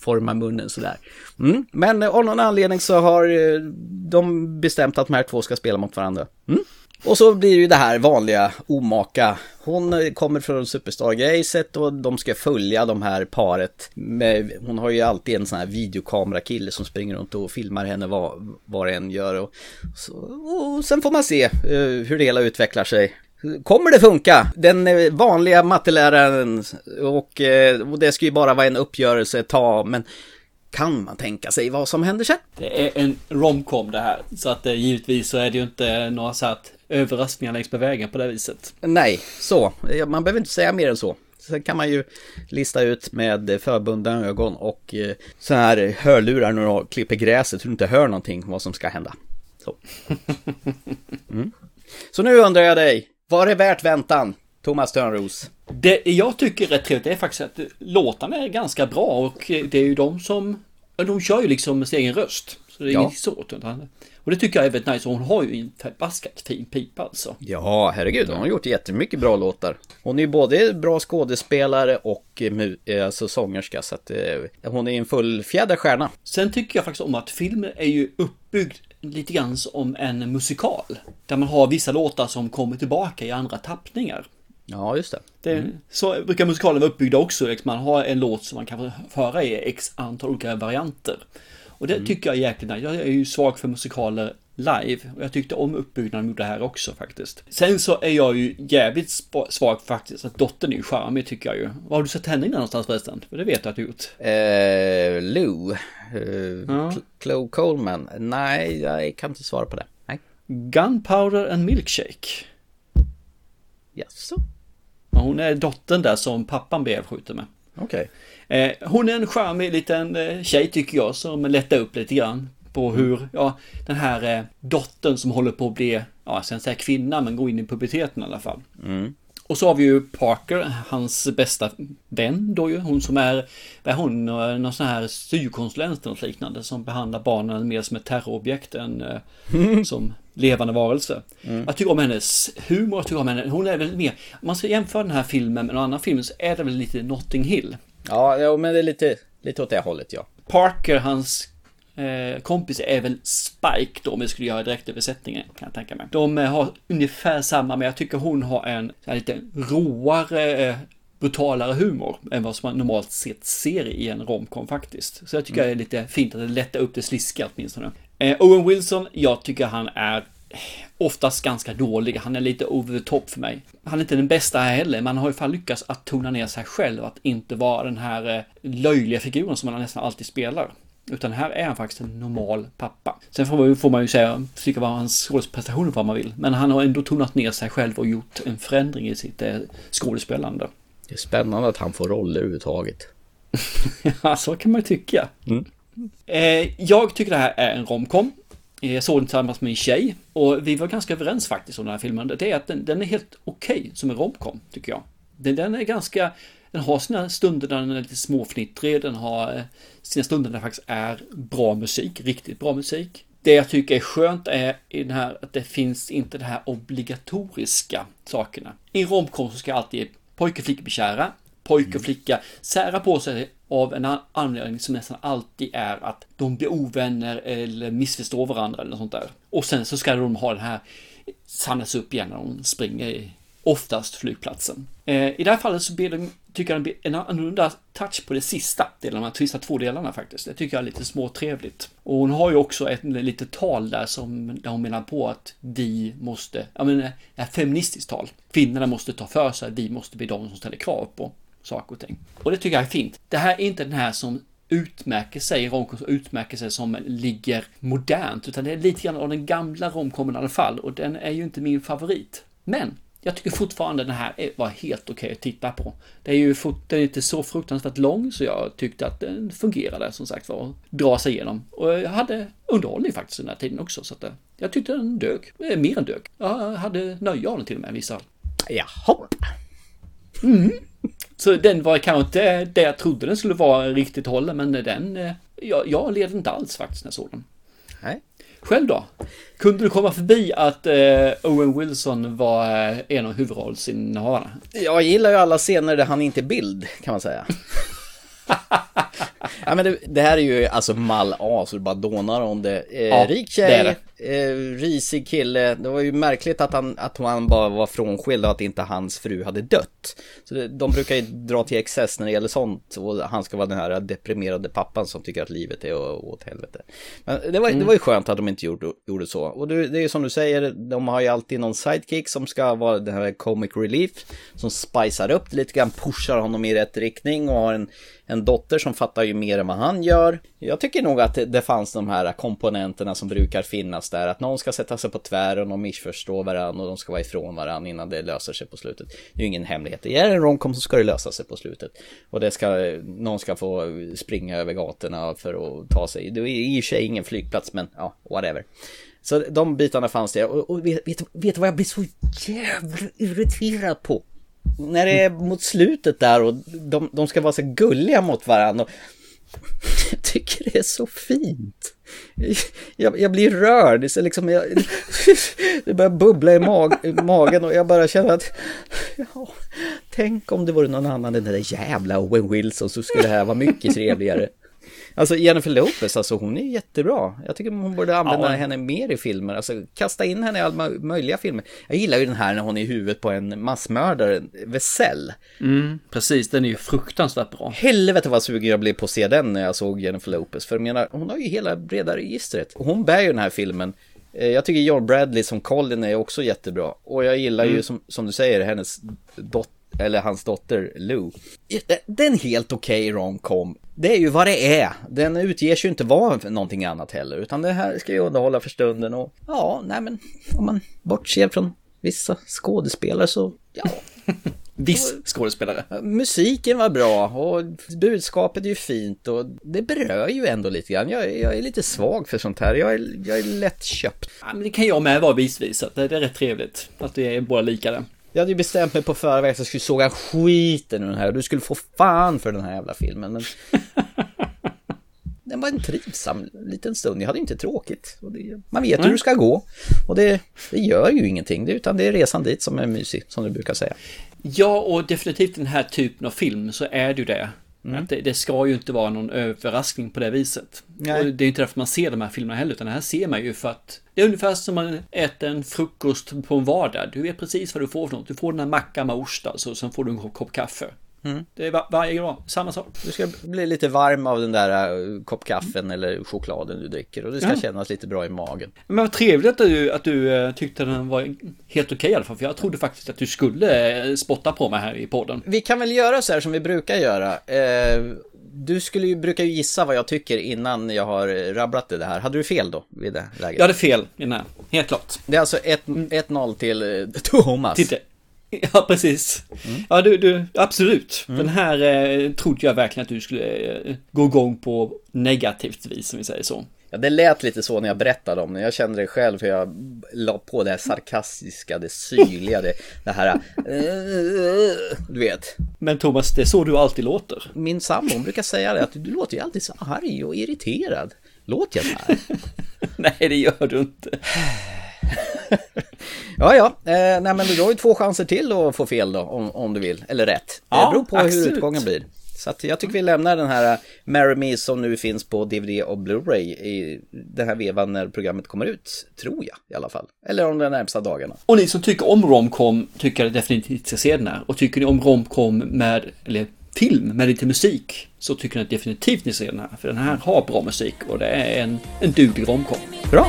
formar munnen så där. Mm. Men av någon anledning så har eh, de bestämt att de här två ska spela mot varandra. Mm. Och så blir det ju det här vanliga omaka. Hon kommer från Superstar-grejset och de ska följa de här paret. Med, hon har ju alltid en sån här videokamerakille som springer runt och filmar henne vad, vad det än gör. Och, så, och sen får man se eh, hur det hela utvecklar sig. Kommer det funka? Den eh, vanliga matteläraren och, eh, och det ska ju bara vara en uppgörelse ett tag, men kan man tänka sig vad som händer sen? Det är en romcom det här. Så att givetvis så är det ju inte några så att överraskningar längs med vägen på det viset. Nej, så. Man behöver inte säga mer än så. Sen kan man ju lista ut med förbundna ögon och eh, så här hörlurar när du klipper gräset så du inte hör någonting vad som ska hända. Så. Mm. Så nu undrar jag dig, var det värt väntan? Thomas Törnros. Det jag tycker är trevligt är faktiskt att låtarna är ganska bra och det är ju de som... De kör ju liksom med sin egen röst. Så det är Ja. inget svårt. utan- Och det tycker jag är väldigt nice. Och hon har ju en förbaskat fin pipa alltså. Ja, herregud, hon har gjort jättemycket bra låtar. Hon är ju både bra skådespelare och eh, eh, alltså sångerska, så att eh, hon är en fullfjädrad stjärna. Sen tycker jag faktiskt om att filmen är ju uppbyggd lite grann som en musikal. Där man har vissa låtar som kommer tillbaka i andra tappningar. Ja, just det. det Så brukar musikaler vara uppbyggda också. Liksom man har en låt som man kan få höra i x antal olika varianter. Och det tycker jag är jäkligt nice. Jag är ju svag för musikaler live. Och jag tyckte om uppbyggnaden av det här också faktiskt. Sen så är jag ju jävligt svag faktiskt. Att dottern är ju charmig tycker jag ju. Var har du sett henne innan någonstans förresten? För det vet jag att du gjort. Eh, Lou, eh, Cl- Chloe Coleman. Nej, jag kan inte svara på det. Nej. Gunpowder and Milkshake. Jaså? Ja, Hon är dottern där som pappan blev skjuten med. Okej. Eh, hon är en charmig liten eh, tjej tycker jag som lättar upp lite grann på hur, ja, den här eh, dottern som håller på att bli, ja, sen säga kvinna, men går in i puberteten i alla fall. Mm. Och så har vi ju Parker, hans bästa vän då ju, hon som är, vad är hon, Eh, någon sån här syokonsulent eller något liknande som behandlar barnen mer som ett terrorobjekt än eh, som levande varelse. Jag tycker om hennes humor, jag tycker om henne, hon är väl mer, om man ska jämföra den här filmen med någon annan film så är det väl lite Notting Hill. Ja, ja, men det är lite, lite åt det hållet ja. Parker, hans eh, kompis är väl Spike då om vi skulle göra direktöversättningen kan jag tänka mig. De eh, har ungefär samma men jag tycker hon har en lite råare, eh, brutalare humor än vad som man normalt sett ser i en romcom faktiskt. Så jag tycker det är lite fint att det lättar upp det sliskiga åtminstone. Eh, Owen Wilson, jag tycker han är oftast ganska dålig. Han är lite over the top för mig. Han är inte den bästa här heller, men han har alla fall lyckats att tona ner sig själv, att inte vara den här eh, löjliga figuren som han nästan alltid spelar. Utan här är han faktiskt en normal pappa. Sen får man ju, får man ju säga, tycka vad hans skådesprestation vad man vill. Men han har ändå tonat ner sig själv och gjort en förändring i sitt eh, skådespelande. Det är spännande att han får roller överhuvudtaget. Ja, så kan man ju tycka. Eh, Eh, jag tycker det här är en romcom. Eh, jag såg den tillsammans med min tjej och vi var ganska överens faktiskt om den här filmen. Det är att den, den är helt okej som en romcom, tycker jag. Den, den är ganska, den har sina stunder där den är lite småfnittrig, den har eh, sina stunder där det faktiskt är bra musik, riktigt bra musik. Det jag tycker är skönt är i den här att det finns inte de här obligatoriska sakerna. I en romcom så ska alltid pojke och flicka bli kära, pojke och flicka sära på sig av en an- anledning som nästan alltid är att de blir ovänner eller missförstår varandra eller något sånt där. Och sen så ska de ha den här sannas upp igen när de springer i oftast flygplatsen. Eh, I det här fallet så blir det, tycker jag en annorlunda touch på det sista delen, de här sista två delarna faktiskt. Det tycker jag är lite småtrevligt. Och hon har ju också ett litet tal där som där hon menar på att vi måste, ja men ett feministiskt tal. Kvinnorna måste ta för sig, vi måste bli de som ställer krav på saker och ting. Och det tycker jag är fint. Det här är inte den här som utmärker sig, romcom som utmärker sig som ligger modernt, utan det är lite grann av den gamla romcomen i alla fall, och den är ju inte min favorit. Men jag tycker fortfarande den här är- var helt okej att titta på. Det är ju den är inte så fruktansvärt lång, så jag tyckte att den fungerade som sagt var att dra sig igenom. Och jag hade underhållning faktiskt den här tiden också, så att eh, jag tyckte den dög. Eh, Mer än dög. Jag hade nöje av den till och med vissa. Jaha. Mm. Så den var kanske inte det jag trodde den skulle vara riktigt hållen, men den... eh, Jag, jag led inte alls faktiskt när jag såg den. Nej. Själv då? Kunde du komma förbi att eh, Owen Wilson var eh, en av huvudrollsinnehavarna? Jag gillar ju alla scener där han inte är bild, kan man säga. ja, men det, det här är ju alltså mall A, så det bara dånar om det. Eh, Ja, rik det tjej, eh, risig kille. Det var ju märkligt att han, att han bara var frånskild och att inte hans fru hade dött. Så det, de brukar ju dra till excess när det gäller sånt. Och han ska vara den här deprimerade pappan som tycker att livet är åt helvete. Men det var, det var ju skönt att de inte gjorde, gjorde så. Och det, det är ju som du säger, de har ju alltid någon sidekick som ska vara den här comic relief. Som spicar upp det lite grann, pushar honom i rätt riktning och har en, en dotter som fattar ju mer än vad han gör. Jag tycker nog att det, det fanns de här komponenterna som brukar finnas där. Att någon ska sätta sig på tvären och missförstå varandra och de ska vara ifrån varandra innan det löser sig på slutet. Det är ju ingen hemlighet. Det är en romcom så ska det lösa sig på slutet. Och det ska, någon ska få springa över gatorna för att ta sig. Det är i och för sig ingen flygplats men ja, whatever. Så de bitarna fanns det. Och, och vet, vet, vet du vad jag blir så jävla irriterad på? När det är mot slutet där och de, de ska vara så gulliga mot varandra. Och jag tycker det är så fint. Jag, jag blir rörd, det, så liksom, jag, det börjar bubbla i, mag, i magen och jag bara känner att ja, tänk om det vore någon annan än den där jävla Owen Wilson så skulle det här vara mycket trevligare. Alltså Jennifer Lopez, alltså hon är jättebra. Jag tycker hon borde använda Ja. henne mer i filmer. Alltså kasta in henne i alla möjliga filmer. Jag gillar ju den här när hon är i huvudet på en massmördare, Vesell. Mm, precis, den är ju fruktansvärt bra. Helvete vad sugen jag blev på att se den när jag såg Jennifer Lopez. För jag menar, hon har ju hela breda registret. Hon bär ju den här filmen. Eh, Jag tycker John Bradley som Colin är också jättebra. Och jag gillar ju Mm. som, som du säger hennes dotter, eller hans dotter Lou. Den helt okej romcom. Det är ju vad det är. Den utger sig ju inte vara någonting annat heller. Utan det här ska ju underhålla för stunden och ja, nej men om man bortser från vissa skådespelare så ja. Viss skådespelare. Musiken var bra och budskapet är ju fint och det berör ju ändå lite grann. Jag, är- jag är lite svag för sånt här. Jag är, jag är lätt köpt. Ja, men det kan jag med vara visvis, det det är rätt trevligt. Att det är båda lika där. Jag hade ju bestämt mig på förväg att jag skulle såga skiten ur den här och du skulle få fan för den här jävla filmen. Men... den var en trivsam liten stund. Jag hade inte tråkigt. Det, man vet hur Nej. det ska gå. Och det, det gör ju ingenting. Det, utan det är resan dit som är mysig, som du brukar säga. Ja, och definitivt den här typen av film så är det ju det. Mm. Det, det ska ju inte vara någon överraskning på det viset. Nej. Och det är inte därför man ser de här filmerna heller, utan det här ser man ju för att det är ungefär som man äter en frukost på en vardag. Du vet precis vad du får för något. Du får den här mackan med ost alltså, och sen får du en kopp kaffe. Mm. Det är va- varje dag, samma sak. Du ska bli lite varm av den där uh, kopp kaffen eller chokladen du dricker och det ska Ja. kännas lite bra i magen. Men vad trevligt att du, att du eh, tyckte den var helt okej i alla fall, för jag trodde faktiskt att du skulle eh, spotta på mig här i podden. Vi kan väl göra så här som vi brukar göra. Du skulle ju, brukar ju gissa vad jag tycker innan jag har rabblat det här. Hade du fel då vid det läget? Jag hade fel i den här, helt klart. Det är alltså 1-0 till Thomas. Titta. Ja, precis. Ja, du, du, absolut. Den här eh, trodde jag verkligen att du skulle eh, gå igång på negativt vis, som vi säger så. Ja, det lät lite så när jag berättade om det. Jag kände det själv för jag la på det här sarkastiska, det syrliga, det, det här... eh, Du vet. Men Thomas, det är så du alltid låter. Min sambo brukar säga det, att du låter ju alltid så arg och irriterad. Låter jag så här? Nej, det gör du inte. Ja, ja. Eh, nej, men du har ju två chanser till att få fel då, om, om du vill. Eller rätt. Ja, det beror på hur absolut. utgången blir. Så att jag tycker vi lämnar den här eh, Marry Me som nu finns på DVD och Blu-ray i den här vevan när programmet kommer ut. Tror jag i alla fall. Eller om de närmsta dagarna. Och ni som tycker om romcom tycker definitivt ska se den här. Och tycker ni om romcom med, eller film med lite musik, så tycker ni definitivt ni ska se den här. För den här har bra musik och det är en, en duglig romcom. Bra!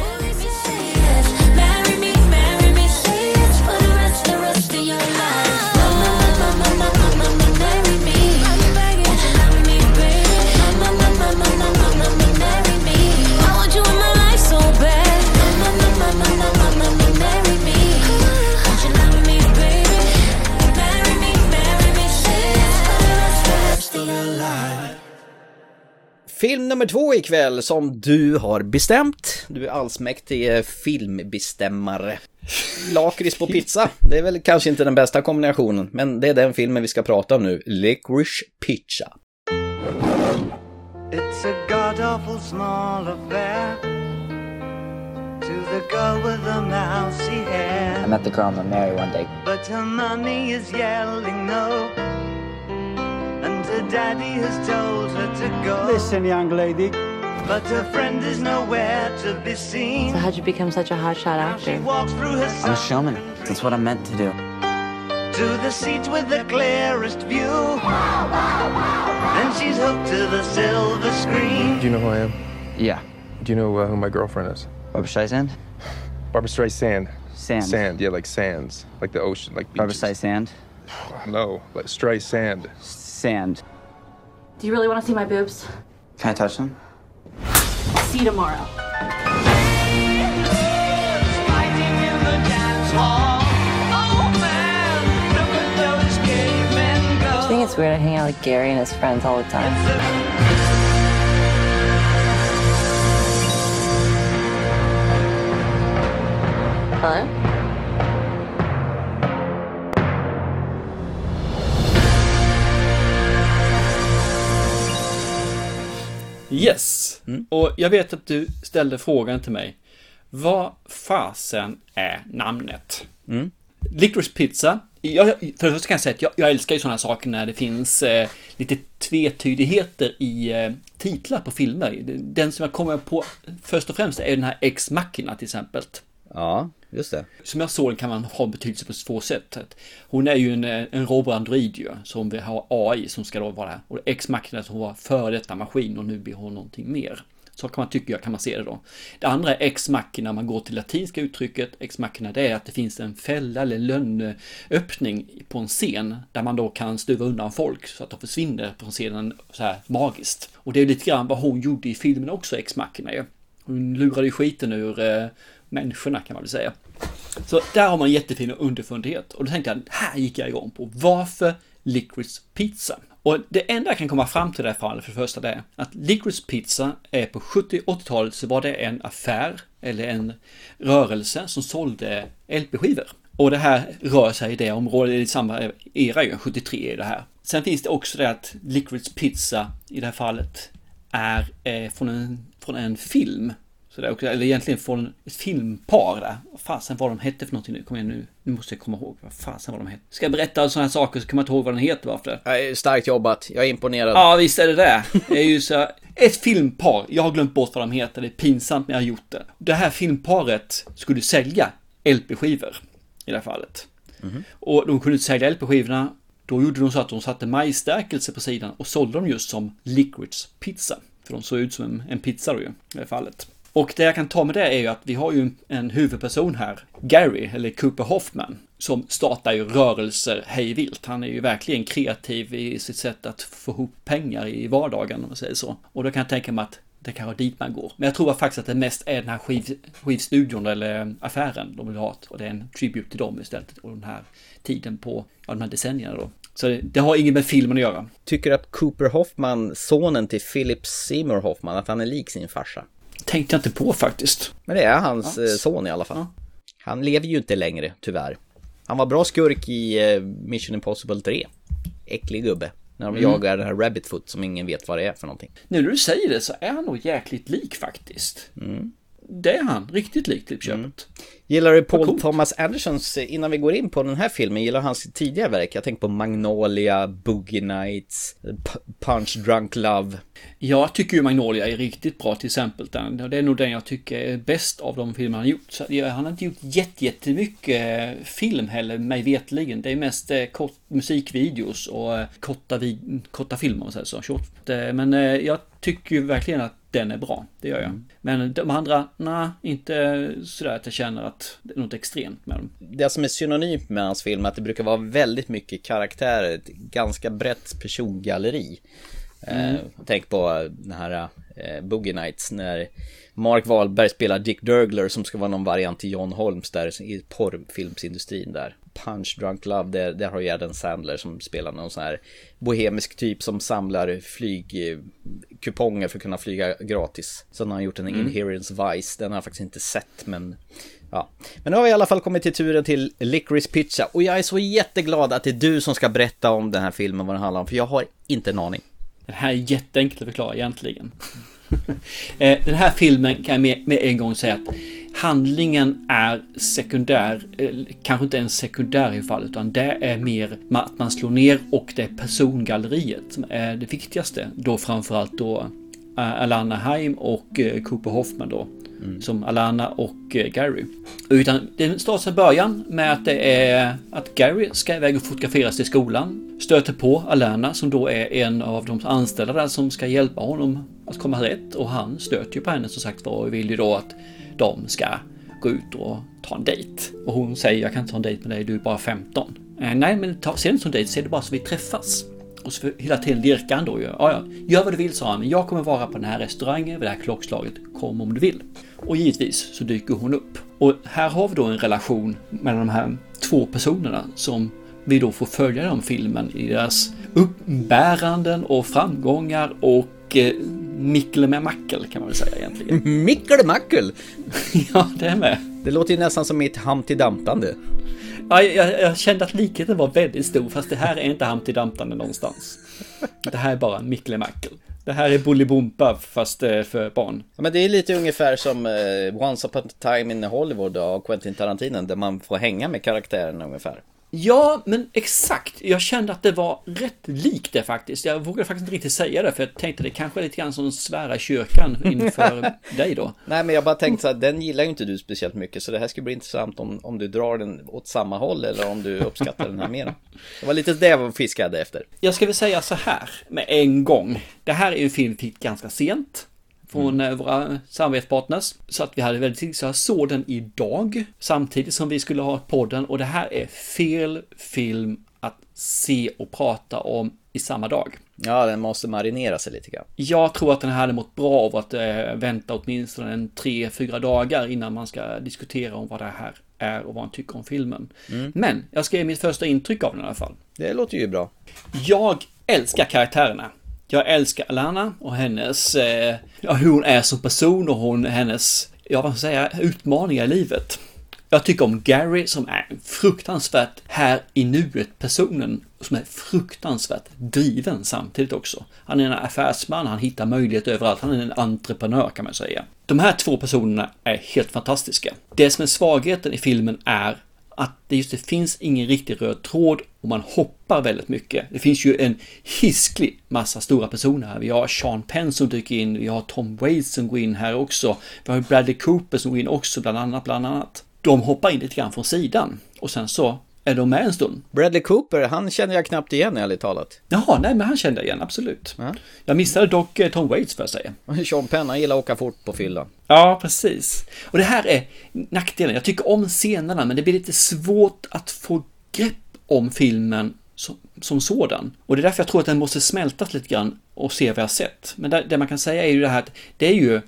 Film nummer två ikväll som du har bestämt. Du är allsmäktig eh, filmbestämmare. Lakrits på pizza. Det är väl kanske inte den bästa kombinationen, men det är den filmen vi ska prata om nu. Licorice Pizza. It's a god awful small affair to the girl with the mousy hair. I met the girl I'm gonna marry one day. But her mommy is yelling no, and her daddy has told her to go. Listen, young lady. But her friend is nowhere to be seen. So how'd you become such a hotshot actor? Walks through her I'm a showman. That's what I'm meant to do. to the seat with the clearest view. And she's hooked to the silver screen. Do you know who I am? Yeah. Do you know uh, who my girlfriend is? Barbara Streisand? Barbara Streisand. Sand. Sand, yeah, like sands, like the ocean, like beaches. Barbara beaches. Streisand? No, like Streisand. Sand. Do you really want to see my boobs? Can I touch them? See you tomorrow. I think it's weird I hang out with Gary and his friends all the time. Hello? Yes! Mm. Och jag vet att du ställde frågan till mig. Vad fasen är namnet? Mm. Licorice Pizza Jag, för det första kan jag säga att jag, jag älskar ju sådana saker när det finns eh, lite tvetydigheter i eh, titlar på filmer. Den som jag kommer på först och främst är den här Ex Machina till exempel. Ja, just det. Som jag såg kan man ha betydelse på två sätt. Hon är ju en, en robotandroid ju, som vi har AI som ska då vara här. Och Ex Machina som var före detta maskin och nu blir hon någonting mer. Så kan man tycka, kan man se det då. Det andra är ex machina, man går till latinska uttrycket ex machina, det är att det finns en fälla eller lönnöppning på en scen där man då kan stuva undan folk så att de försvinner från scenen så här magiskt. Och det är lite grann vad hon gjorde i filmen också, ex machina ju. Hon lurade ju skiten ur eh, människorna kan man väl säga. Så där har man en jättefin underfundighet. Och då tänkte jag, här gick jag igång på varför Licorice Pizza? Och det enda jag kan komma fram till i det här fallet för det första det är att Licorice Pizza är på 70-80-talet så var det en affär eller en rörelse som sålde LP-skivor. Och det här rör sig i det området, i samma era ju, 73 är det här. Sen finns det också det att Licorice Pizza i det här fallet är eh, från, en, från en film. Så det är också, eller egentligen från ett filmpar där. Vad fasen vad de hette för någonting nu? Kom igen nu. Nu måste jag komma ihåg vad fasen vad de hette. Ska jag berätta sådana här saker så kan man inte ihåg vad den heter varför. Starkt jobbat, jag är imponerad. Ja visst är det det. Det är ju så ett filmpar, jag har glömt bort vad de heter, det är pinsamt men jag har gjort det. Det här filmparet skulle sälja LP-skivor i det här fallet. Mhm. Och de kunde inte sälja LP-skivorna. Då gjorde de så att de satte majsstärkelse på sidan och sålde dem just som Licorice Pizza. För de såg ut som en, en pizza då ju, i det här fallet. Och det jag kan ta med det är ju att vi har ju en, huvudperson här, Gary, eller Cooper Hoffman, som startar ju rörelser hejvilt. Han är ju verkligen kreativ i sitt sätt att få ihop pengar i vardagen, om man säger så. Och då kan jag tänka mig att det kanske är dit man går. Men jag tror faktiskt att det mest är den här skiv, skivstudion eller affären de vill ha. Och det är en tribute till dem istället. Och den här tiden på, ja, de här decennierna då. Så det, det har inget med filmen att göra. Tycker du att Cooper Hoffman, sonen till Philip Seymour Hoffman, att han är lik sin farsa? Tänkte jag inte på faktiskt. Men det är hans Ja. eh, son i alla fall. Han lever ju inte längre, tyvärr. Han var bra skurk i eh, Mission Impossible 3. Äcklig gubbe. När de Mm. jagar den här Rabbit Foot som ingen vet vad det är för någonting. Nu när du säger det så är han nog jäkligt lik faktiskt. Det är han, riktigt lik till köpet. Gillar du Paul Thomas Andersons, eh, innan vi går in på den här filmen, gillar du hans tidigare verk? Jag tänker på Magnolia, Boogie Nights, Punch Drunk Love. Jag tycker ju Magnolia är riktigt bra till exempel. Det är nog den jag tycker är bäst av de filmer han gjort. Han har inte gjort jätte- jättemycket eh, film heller, mig vetligen. Det är mest eh, kort, musikvideos och korta, korta filmer, så. Short. Men jag tycker ju verkligen att den är bra. Det gör jag. Men de andra, nej, inte sådär att jag känner att det är något extremt med dem. Det som är synonymt med hans film är att det brukar vara väldigt mycket karaktärer, ett ganska brett persongalleri. Mm. Eh, tänk på den här eh, Boogie Nights när Mark Wahlberg spelar Dick Durgler som ska vara någon variant till John Holmes där i porrfilmsindustrin där. Punch Drunk Love, där, där har ju Adam Sandler som spelar någon sån här bohemisk typ som samlar flygkuponger för att kunna flyga gratis. Sen har han gjort en Mm. Inherence Vice, den har jag faktiskt inte sett men Ja, men nu har vi i alla fall kommit till turen till Licorice Pizza och jag är så jätteglad att det är du som ska berätta om den här filmen, vad den handlar om, för jag har inte en aning. Det här är jätteenkelt att förklara egentligen. Eh, Den här filmen kan jag med, med en gång säga att handlingen är sekundär, eh, kanske inte ens sekundär i fall, utan det är mer att man slår ner och det är persongalleriet som är det viktigaste. Då framförallt då eh, Alana Haim och Cooper Hoffman då. Som Alana och Gary. Utan det startar i början med att det är att Gary ska iväg och fotograferas till skolan. Stöter på Alana som då är en av de anställda där som ska hjälpa honom att komma rätt. Och han stöter ju på henne som sagt var och vill ju då att de ska gå ut och ta en dejt. Och hon säger jag kan inte ta en dejt med dig, du är bara 15. Eh, nej men ta, se det inte som dejt, se det bara så vi träffas. Och så hela tiden lirkar han då ju. Ja, ja, gör vad du vill sa han, men jag kommer vara på den här restaurangen vid det här klockslaget. Kom om du vill. Och givetvis så dyker hon upp. Och här har vi då en relation mellan de här två personerna som vi då får följa den filmen i deras uppbäranden och framgångar och eh, mickle med mackel kan man väl säga egentligen. Mickelmackel! ja, det är med. Det låter ju nästan som mitt Humpty Damptande. Ja, jag, jag kände att likheten var väldigt stor, fast det här är inte Humpty Damptande någonstans. Det här är bara Mickle Mackel. Det här är Bolibompa fast eh, för barn. Ja, men det är lite ungefär som eh, Once upon a time in Hollywood av Quentin Tarantino, där man får hänga med karaktärerna ungefär. Ja, men exakt. Jag kände att det var rätt likt det faktiskt. Jag vågade faktiskt inte riktigt säga det, för jag tänkte det kanske är lite grann som svära kyrkan inför dig då. Nej, men jag bara tänkte så här, den gillar ju inte du speciellt mycket, så det här skulle bli intressant om, om du drar den åt samma håll eller om du uppskattar den här mer. Det var lite det jag fiskade efter. Jag ska väl säga så här med en gång. Det här är ju en film vi fick ganska sent från eh, våra samarbetspartners. Så att vi hade väldigt tidigt, så jag såg den idag samtidigt som vi skulle ha podden och det här är fel film att se och prata om i samma dag. Ja, den måste marinera sig lite grann. Jag tror att den hade mått bra av att eh, vänta åtminstone en tre, fyra dagar innan man ska diskutera om vad det här är och vad man tycker om filmen. Mm. Men jag ska ge mitt första intryck av den i alla fall. Det låter ju bra. Jag älskar karaktärerna. Jag älskar Alana och hennes, eh, ja, hur hon är som person och hon, hennes, ja vad ska jag säga, utmaningar i livet. Jag tycker om Gary som är fruktansvärt här i nuet personen som är fruktansvärt driven samtidigt också. Han är en affärsman, han hittar möjligheter överallt, han är en entreprenör kan man säga. De här två personerna är helt fantastiska. Det som är svagheten i filmen är att det just det finns ingen riktig röd tråd och man hoppar väldigt mycket. Det finns ju en hisklig massa stora personer här. Vi har Sean Penn som dyker in, vi har Tom Waits som går in här också. Vi har Bradley Cooper som går in också, bland annat, bland annat. De hoppar in lite grann från sidan och sen så är de med en stund. Bradley Cooper, han känner jag knappt igen ärligt talat. Jaha, nej men han kände jag igen, absolut. Jag missade dock eh, Tom Waits för att säga. Sean Penn, han gillar att åka fort på fylla. Ja, precis. Och det här är nackdelen. Jag tycker om scenerna, men det blir lite svårt att få grepp om filmen som, som sådan. Och det är därför jag tror att den måste smältas lite grann och se vad jag har sett. Men det, det man kan säga är ju det här att det är ju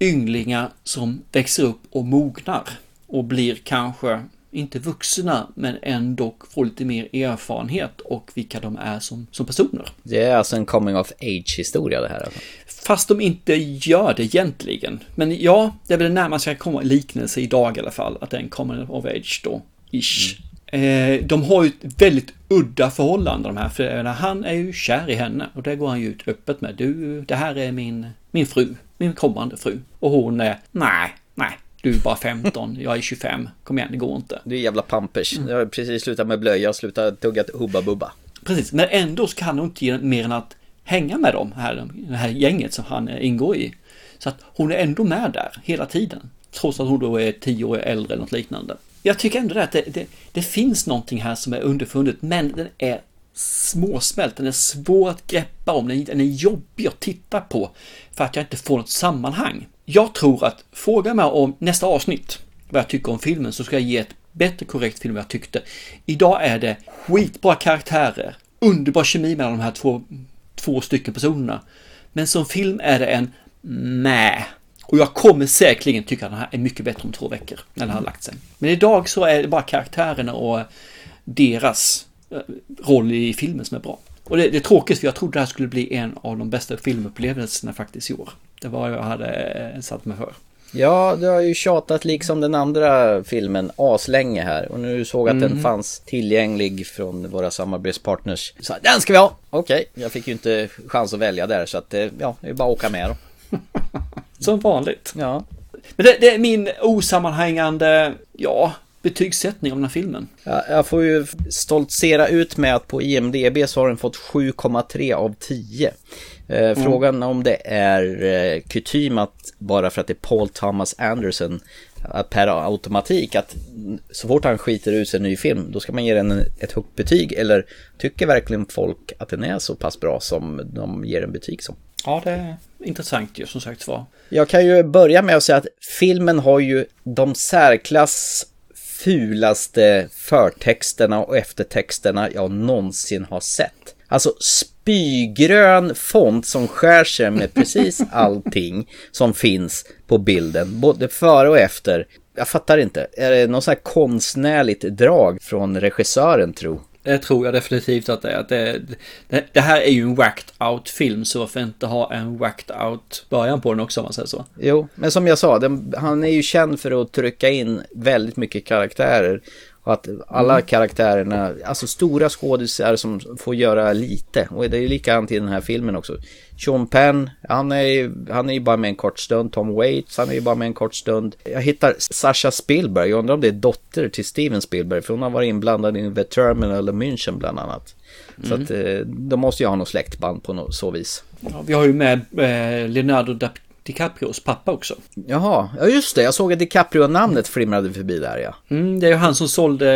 ynglingar som växer upp och mognar och blir kanske inte vuxna, men ändå får lite mer erfarenhet och vilka de är som, som personer. Det är alltså en coming of age historia det här alltså. Fast de inte gör det egentligen. Men ja, det är väl det närmaste jag kommer liknelse idag i alla fall, att det är en coming of age då, ish. Eh, de har ju ett väldigt udda förhållande de här, för han är ju kär i henne och det går han ju ut öppet med. Du, det här är min, min fru, min kommande fru. Och hon är, nej, nej, du är bara 15, jag är 25, kom igen, det går inte. Du är jävla pampers. Jag har precis slutat med blöja och slutat tugga Hubba Bubba. Precis, men ändå så kan hon inte mer än att hänga med dem, här, det här gänget som han eh, ingår i. Så att hon är ändå med där hela tiden. Trots att hon då är tio år äldre eller något liknande. Jag tycker ändå att det, det, det finns någonting här som är underfundet, men den är småsmält, den är svår att greppa om, den, den är jobbig att titta på för att jag inte får något sammanhang. Jag tror att fråga mig om nästa avsnitt vad jag tycker om filmen så ska jag ge ett bättre korrekt film än vad jag tyckte. Idag är det skitbra karaktärer, underbar kemi mellan de här två, två stycken personerna. Men som film är det en mä. Och jag kommer säkerligen tycka att den här är mycket bättre om två veckor när den har lagt sig. Men idag så är det bara karaktärerna och deras eh, roll i filmen som är bra. Och det, det är tråkigt för jag trodde det här skulle bli en av de bästa filmupplevelserna faktiskt i år. Det var vad jag hade eh, satt mig för. Ja, du har ju tjatat liksom den andra filmen aslänge här och nu såg att den Mhm. fanns tillgänglig från våra samarbetspartners. Så den ska vi ha! Okej, jag fick ju inte chans att välja där så att eh, ja, det är bara att åka med då. Som vanligt. Ja. Men det, det är min osammanhängande, ja, betygssättning av den här filmen. Ja, jag får ju stoltsera ut med att på IMDB så har den fått 7,3 av 10. Eh, Mm. Frågan om det är eh, kutym att bara för att det är Paul Thomas Anderson att per automatik att så fort han skiter ut en ny film då ska man ge den ett högt betyg eller tycker verkligen folk att den är så pass bra som de ger en betyg som? Ja, det är intressant ju som sagt var. Jag kan ju börja med att säga att filmen har ju de särklass fulaste förtexterna och eftertexterna jag någonsin har sett. Alltså spygrön font som skär sig med precis allting som finns på bilden, både före och efter. Jag fattar inte, är det någon sån här konstnärligt drag från regissören tro? Det tror jag definitivt att det är. Det, det, det här är ju en whacked out film så varför inte ha en whacked out början på den också om man säger så. Jo, men som jag sa, den, han är ju känd för att trycka in väldigt mycket karaktärer. Och att alla karaktärerna, alltså stora skådisar som får göra lite. Och det är likadant i den här filmen också. Sean Penn, han är han är ju bara med en kort stund. Tom Waits, han är ju bara med en kort stund. Jag hittar Sasha Spielberg, jag undrar om det är dotter till Steven Spielberg. För hon har varit inblandad i The Terminal och München bland annat. Så Mm. att eh, de måste ju ha något släktband på något så vis. Ja, vi har ju med eh, Leonardo da- DiCaprios pappa också. Jaha, ja just det. Jag såg att DiCaprio-namnet flimrade förbi där ja. Mm, det är ju han som sålde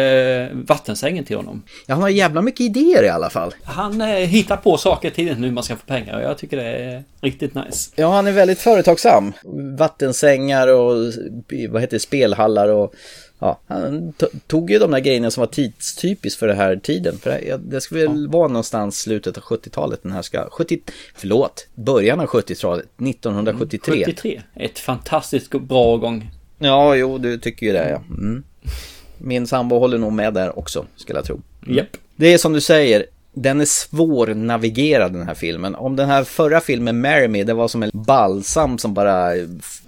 eh, vattensängen till honom. Ja, han har jävla mycket idéer i alla fall. Han eh, hittar på saker till hur man ska få pengar och jag tycker det är riktigt nice. Ja, han är väldigt företagsam. Vattensängar och vad heter det, spelhallar och ja, han to- tog ju de där grejerna som var tidstypiskt för den här tiden. För det, det ska väl vara någonstans slutet av 70-talet den här ska, 70, förlåt, början av 70-talet, 1973. 73, ett fantastiskt bra årgång. Ja, jo, du tycker ju det ja. Mm. Min sambo håller nog med där också, skulle jag tro. Japp. Det är som du säger, den är svårnavigerad den här filmen. Om den här förra filmen, Marry Me, det var som en balsam som bara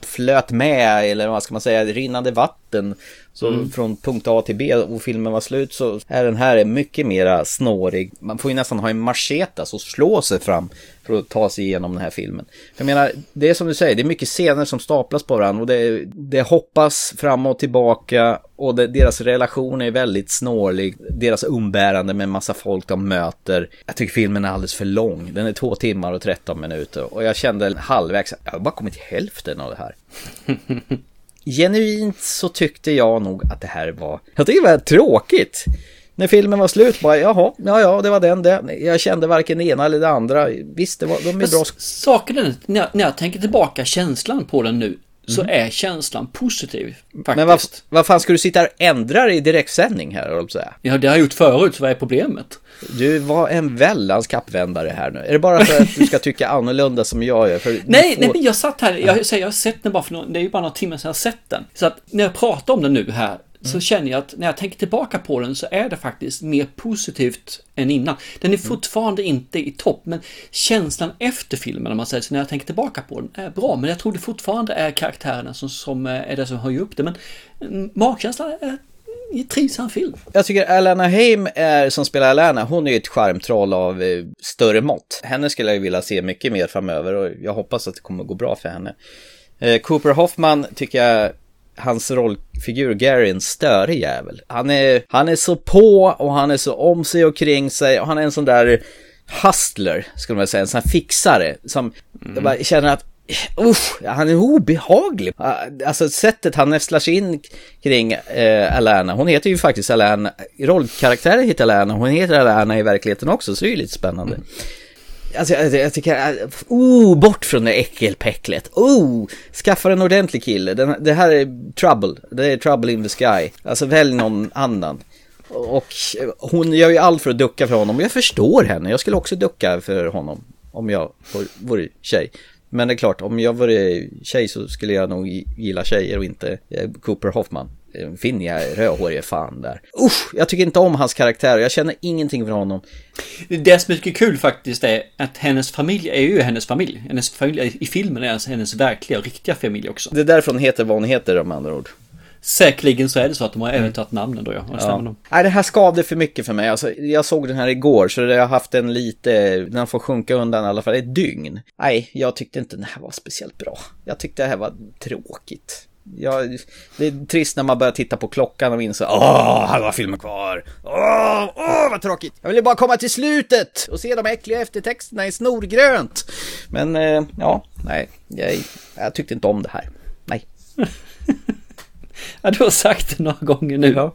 flöt med, eller vad ska man säga, rinnande vatten. Så Mm. från punkt A till B och filmen var slut så är den här mycket mera snårig. Man får ju nästan ha en machete, alltså slå sig fram för att ta sig igenom den här filmen. Jag menar, det är som du säger, det är mycket scener som staplas på varandra och det, det hoppas fram och tillbaka och det, deras relation är väldigt snårlig. Deras umbärande med massa folk de möter. Jag tycker filmen är alldeles för lång. Den är två timmar och 13 minuter och jag kände halvvägs, jag har bara kommit hälften av det här. Genuint så tyckte jag nog att det här var, jag tycker det var tråkigt. När filmen var slut bara, jaha, ja ja, det var den det. Jag kände varken det ena eller det andra. Visst, det var, de är Men bra. Saken är, när jag, när jag tänker tillbaka känslan på den nu, så är känslan positiv. Faktiskt. Mm. Men vad, vad fan ska du sitta och ändra i direktsändning här, jag säga? Ja, det har jag gjort förut, så vad är problemet? Du var en väldans kappvändare här nu. Är det bara för att du ska tycka annorlunda som jag gör? Nej, får- nej, men jag satt här, jag jag har sett den bara för någon, det är ju bara några timmar sedan jag har sett den. Så att när jag pratar om den nu här, så Mm. känner jag att när jag tänker tillbaka på den så är det faktiskt mer positivt än innan. Den Mm. är fortfarande inte i topp, men känslan efter filmen, om man säger så, när jag tänker tillbaka på den, är bra. Men jag tror det fortfarande är karaktärerna som, som eh, är det som höjer upp det. Men mm, magkänslan är trivsam film. Jag tycker Alana Haim är, som spelar Alana, hon är ju ett charmtroll av eh, större mått. Henne skulle jag ju vilja se mycket mer framöver och jag hoppas att det kommer gå bra för henne. Eh, Cooper Hoffman tycker jag, hans rollfigur Gary är en störig jävel. Han är, han är så på och han är så om sig och kring sig och han är en sån där hustler, skulle man säga, en sån här fixare som jag bara känner att Usch, han är obehaglig. Alltså sättet han nästlar sig in kring eh, Alana. Hon heter ju faktiskt Alana, rollkaraktären heter Alana, hon heter Alana i verkligheten också, så det är ju lite spännande. Alltså jag, jag tycker, eh, oh, bort från det äckelpäcklet. Oh, skaffa en ordentlig kille. Den, det här är trouble, det är trouble in the sky. Alltså välj någon annan. Och hon gör ju allt för att ducka för honom. Jag förstår henne, jag skulle också ducka för honom. Om jag vore tjej. Men det är klart, om jag vore tjej så skulle jag nog gilla tjejer och inte eh, Cooper Hoffman. Eh, Finniga rödhåriga fan där. Usch, jag tycker inte om hans karaktär. Jag känner ingenting för honom. Det som är mycket kul faktiskt är att hennes familj är ju hennes familj. Hennes familj i filmen är alltså hennes verkliga och riktiga familj också. Det är därför hon heter vad hon heter om andra ord. Säkerligen så är det så att de har även tagit namnen då ja. Stämmer nog. Nej, det här skavde för mycket för mig. Alltså, jag såg den här igår, så jag har haft den lite, den får sjunka undan i alla fall ett dygn. Nej, jag tyckte inte den här var speciellt bra. Jag tyckte det här var tråkigt. Jag, det är trist när man börjar titta på klockan och inser åh, halva filmen kvar. Åh, åh, vad tråkigt. Jag vill ju bara komma till slutet och se de äckliga eftertexterna i snorgrönt. Men, eh, ja, nej, jag, jag tyckte inte om det här. Nej. Ja, du har sagt det några gånger nu. Ja,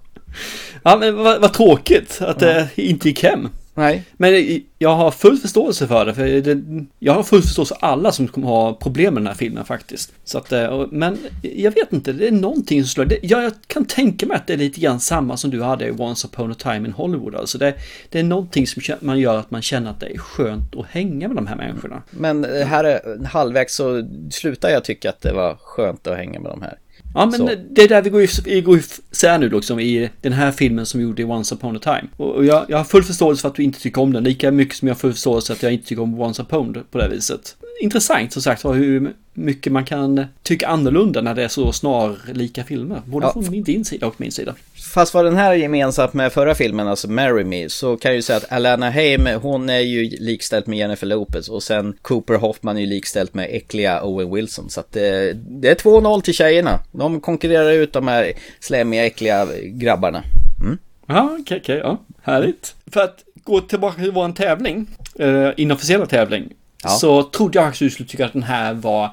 ja men vad, vad tråkigt att det inte gick hem. Nej. Men jag har full förståelse för det, för det, jag har full förståelse för alla som kommer ha problem med den här filmen faktiskt. Så att, eh, men jag vet inte, det är någonting som slår. Det, jag, kan tänka mig att det är lite grann samma som du hade i Once upon a time in Hollywood. Alltså det, det är någonting som man gör att man känner att det är skönt att hänga med de här människorna. Men eh, här är halvvägs så slutar jag tycka att det var skönt att hänga med de här. Ja, men Så. det är där vi går, isär nu liksom i den här filmen som vi gjorde i Once upon a time. Och jag, jag har full förståelse för att du inte tycker om den, lika mycket som jag har full förståelse att jag inte tycker om Once upon på det viset. Intressant som sagt hur mycket man kan tycka annorlunda när det är så snarlika filmer. Både Ja. från din sida och min sida. Fast vad den här är gemensamt med förra filmen, alltså Marry Me, så kan jag ju säga att Alana Haim, hon är ju likställd med Jennifer Lopez och sen Cooper Hoffman är ju likställd med äckliga Owen Wilson. Så att det, det är 2-0 till tjejerna. De konkurrerar ut de här slemmiga, äckliga grabbarna. Mm. Ja, okej, okej, ja. Härligt. För att gå tillbaka till vår tävling, eh, inofficiella tävling, Ja. så trodde jag att du skulle tycka att den här var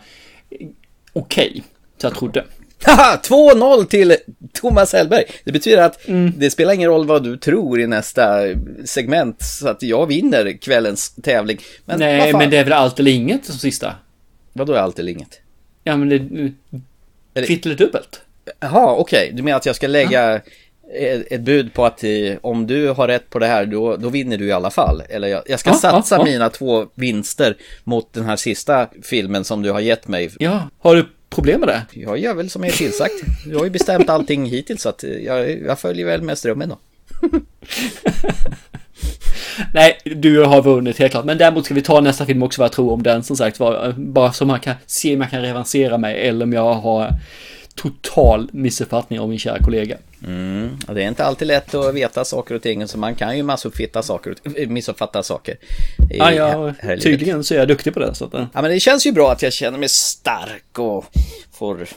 eh, okej. Så jag trodde. Haha, 2-0 till Thomas Hellberg. Det betyder att det spelar ingen roll vad du tror i nästa segment, så att jag vinner kvällens tävling. Men Nej, men det är väl allt eller inget som sista? Vadå är allt eller inget? Ja, men det... Kvitt eller dubbelt? Jaha, okej. Du menar att jag ska lägga ett, ett bud på att eh, om du har rätt på det här, då, då vinner du i alla fall. Eller jag, jag ska Ja, satsa ja, ja. mina två vinster mot den här sista filmen som du har gett mig. Ja, har du problem med det? Jag gör väl som jag är tillsagt. Jag har ju bestämt allting hittills, så att jag, jag följer väl med strömmen då. Nej, du har vunnit helt klart. Men däremot ska vi ta nästa film också vad jag tror om den som sagt var. Bara så man kan se om jag kan revansera mig eller om jag har total missuppfattning av min kära kollega. Mm, och det är inte alltid lätt att veta saker och ting, så man kan ju missuppfatta saker. äh, missuppfatta saker i- Ja, här tydligen så är jag duktig på det. Så att, eh. Ja, men det känns ju bra att jag känner mig stark och får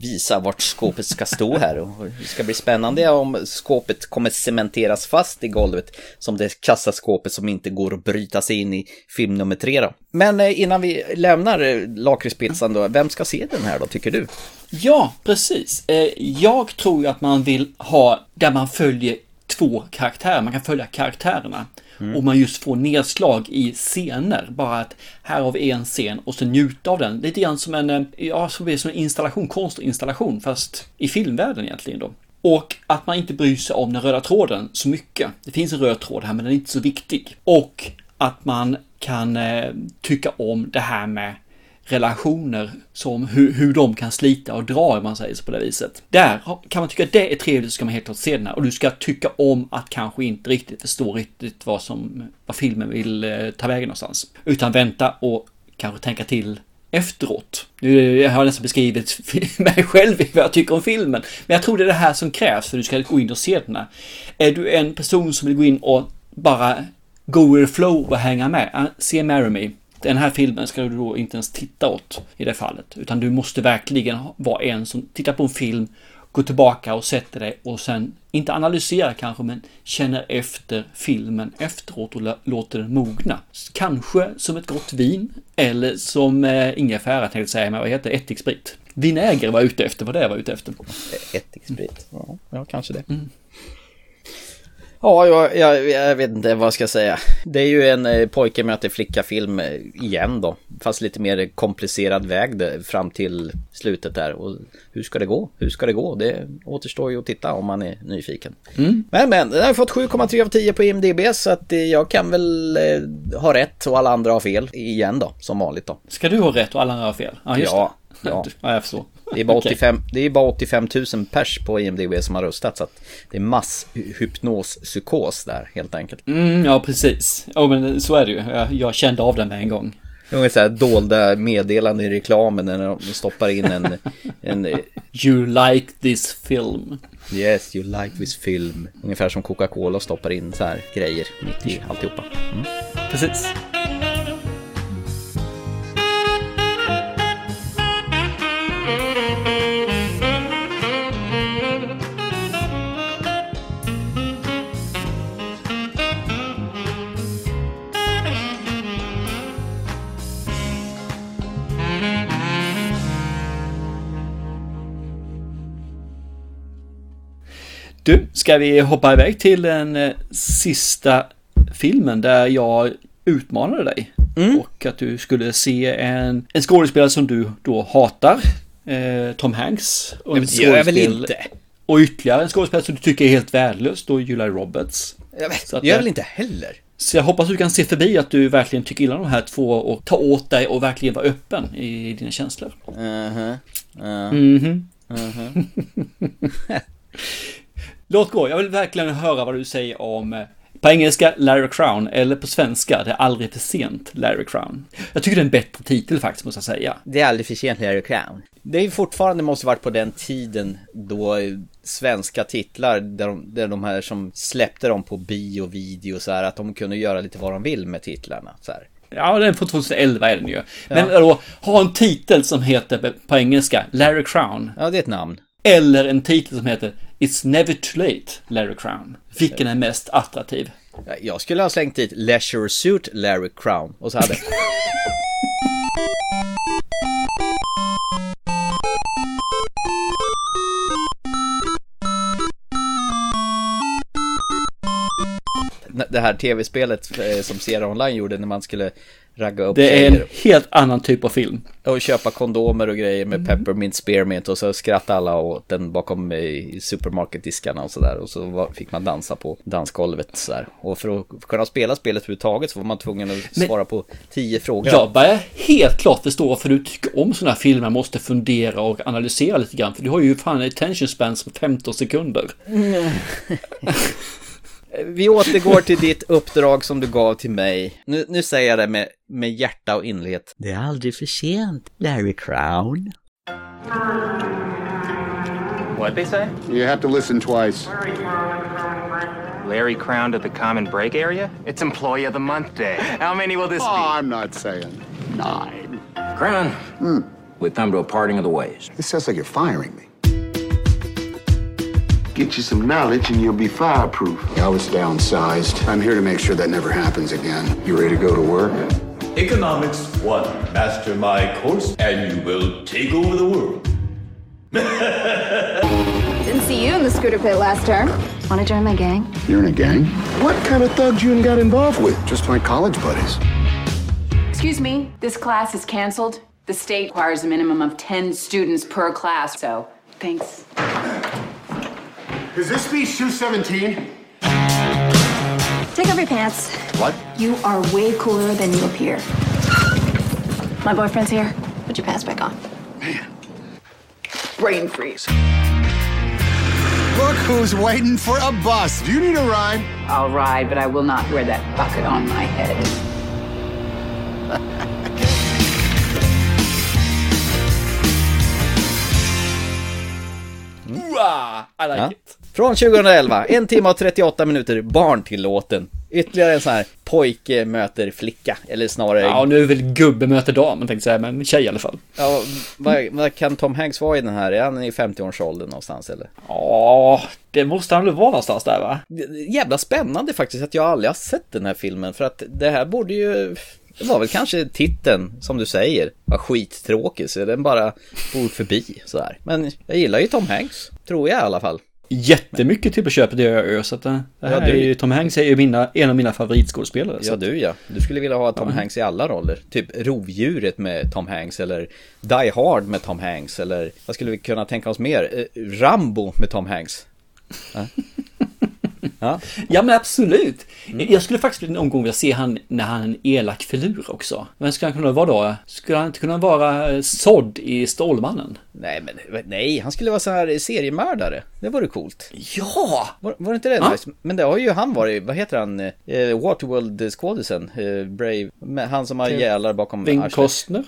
visa vart skåpet ska stå här. Och det ska bli spännande om skåpet kommer cementeras fast i golvet som det kassaskåpet som inte går att bryta sig in i film nummer tre då. Men eh, innan vi lämnar eh, lakritspizzan då, vem ska se den här då, tycker du? Ja, precis. Eh, Jag tror ju att man vill ha där man följer två karaktärer. Man kan följa karaktärerna. Mm. Och man just får nedslag i scener. Bara att här har vi en scen och så njuta av den. Lite grann som en, eh, ja, som en installation, konstinstallation. Fast i filmvärlden egentligen då. Och att man inte bryr sig om den röda tråden så mycket. Det finns en röd tråd här men den är inte så viktig. Och att man kan eh, tycka om det här med relationer som hur, hur de kan slita och dra om man säger så på det viset. Där kan man tycka att det är trevligt så ska man helt klart se den här och du ska tycka om att kanske inte riktigt förstå riktigt vad som vad filmen vill eh, ta vägen någonstans. Utan vänta och kanske tänka till efteråt. Nu har jag nästan beskrivit mig själv i vad jag tycker om filmen. Men jag tror det är det här som krävs för att du ska gå in och se den här. Är du en person som vill gå in och bara go with the flow och hänga med, eh, se Marry Me. Den här filmen ska du då inte ens titta åt i det fallet. Utan du måste verkligen vara en som tittar på en film, går tillbaka och sätter dig och sen, inte analyserar kanske, men känner efter filmen efteråt och lå- låter den mogna. Kanske som ett gott vin, eller som eh, ingefära tänkte jag säga, men vad heter det? ättiksprit. Vinäger var ute efter, vad det var ute efter. Ättiksprit, ja, ja kanske det. Mm. Ja, jag, jag, jag vet inte vad jag ska säga. Det är ju en eh, pojke möter flicka-film eh, igen då. Fast lite mer komplicerad väg fram till slutet där. Och hur ska det gå? Hur ska det gå? Det återstår ju att titta om man är nyfiken. Mm. Men men, den har fått 7,3 av 10 på IMDB så att eh, jag kan väl ha rätt och alla andra har fel igen då, som vanligt då. Ska du ha rätt och alla andra har fel? Ja, just Ja, det. ja. ja, jag förstår. Det är, bara Okej. 85, det är bara 85 000 pers på IMDB som har röstat så att det är masshypnospsykos där helt enkelt. Mm, ja, precis. Ja, men så är det ju. Jag, jag kände av det med en gång. Det är så här dolda meddelanden i reklamen när de stoppar in en, en You like this film. Yes, you like this film. Ungefär som Coca-Cola stoppar in så här grejer mitt i alltihopa. Mm. Precis. Du, ska vi hoppa iväg till den eh, sista filmen där jag utmanade dig? Och att du skulle se en, en skådespelare som du då hatar, eh, Tom Hanks. Och men det gör jag väl inte? Och ytterligare en skådespelare som du tycker är helt värdelös, då Julia Roberts. Jag vet, Så att, gör eh, väl inte heller? Så jag hoppas du kan se förbi att du verkligen tycker illa om de här två och ta åt dig och verkligen vara öppen i dina känslor. Mhm. Ja. Mhm. Mhm. Låt gå, jag vill verkligen höra vad du säger om eh, På engelska Larry Crown, eller på svenska Det är aldrig för sent Larry Crown. Jag tycker det är en bättre titel faktiskt, måste jag säga. Det är aldrig för sent Larry Crown. Det är fortfarande måste varit på den tiden då svenska titlar, där de, där de här som släppte dem på bio, video så här, att de kunde göra lite vad de vill med titlarna. Så här. Ja, den är från 2011 är den ju. Men Ja. då, ha en titel som heter på engelska Larry Crown. Ja, det är ett namn. Eller en titel som heter It's never too late Larry Crown. Vilken är mest attraktiv? Jag skulle ha slängt dit Leisure Suit Larry Crown och så hade... Det här tv-spelet eh, som Sierra Online gjorde när man skulle ragga upp Det är en helt annan typ av film. och köpa kondomer och grejer Mm. med peppermint spearmint och så skrattade alla åt den bakom i supermarketdiskarna och sådär och så var, fick man dansa på dansgolvet sådär. Och för att kunna spela spelet överhuvudtaget så var man tvungen att Men- svara på tio frågor. Jag börjar helt klart förstå varför du tycker om sådana här filmer, måste fundera och analysera lite grann. För du har ju fan en attention span på 15 sekunder. Vi återgår till ditt uppdrag som du gav till mig. Nu, nu säger jag det med, med hjärta och inlighet. Det är aldrig för sent, Larry Crown. What'd they say? You have to listen twice. Larry Crown to the Common Break area? It's Employee of the Month Day. How many will this Oh, be? I'm not saying nine. Crown, Hmm. we've come to a parting of the ways. This sounds like you're firing me. Get you some knowledge and you'll be fireproof. I was downsized. I'm here to make sure that never happens again. You ready to go to work? Economics 1. Master my course and you will take over the world. Didn't see you in the scooter pit last term. Want to join my gang? You're in a gang? What kind of thugs you got involved with? Just my college buddies. Excuse me, this class is canceled. The state requires a minimum of 10 students per class, so thanks. Is this speech 217? Take off your pants. What? You are way cooler than you appear. My boyfriend's here. Put your pants back on. Man. Brain freeze. Look who's waiting for a bus. Do you need a ride? I'll ride, but I will not wear that bucket on my head. Wow, I like Ja. it. Från 2011, en timme och 38 minuter, barntillåten. Ytterligare en sån här pojke möter flicka, eller snarare... Ja, nu är väl gubbe möter dam, tänkte jag säga, men tjej i alla fall. Ja, vad, vad kan Tom Hanks vara i den här? Är han i 50-årsåldern någonstans eller? Ja, det måste han väl vara någonstans där va? Jävla spännande faktiskt att jag aldrig har sett den här filmen för att det här borde ju... Det var väl kanske titeln, som du säger, var skittråkig så den bara for förbi sådär. Men jag gillar ju Tom Hanks, tror jag i alla fall. Jättemycket till på köpet gör jag så att det det här Ja, är ju, Tom Hanks är ju mina, en av mina favoritskådespelare. Ja du ja, du skulle vilja ha Tom Ja. Hanks i alla roller. Typ Rovdjuret med Tom Hanks eller Die Hard med Tom Hanks eller vad skulle vi kunna tänka oss mer? Eh, Rambo med Tom Hanks. Ja. ja. Ja men absolut. Mm. Jag skulle faktiskt någon gång vilja se han när han är en elak filur också. Men ska han kunna vara då? Skulle han inte kunna vara eh, sådd i Stålmannen? Nej men nej, han skulle vara så här seriemördare. Det vore coolt. Ja! Var, var det inte det Ja. Men det har ju han varit, vad heter han? Eh, Waterworld-skådisen, eh, Brave, han som har gälar bakom Vin arslet. Costner?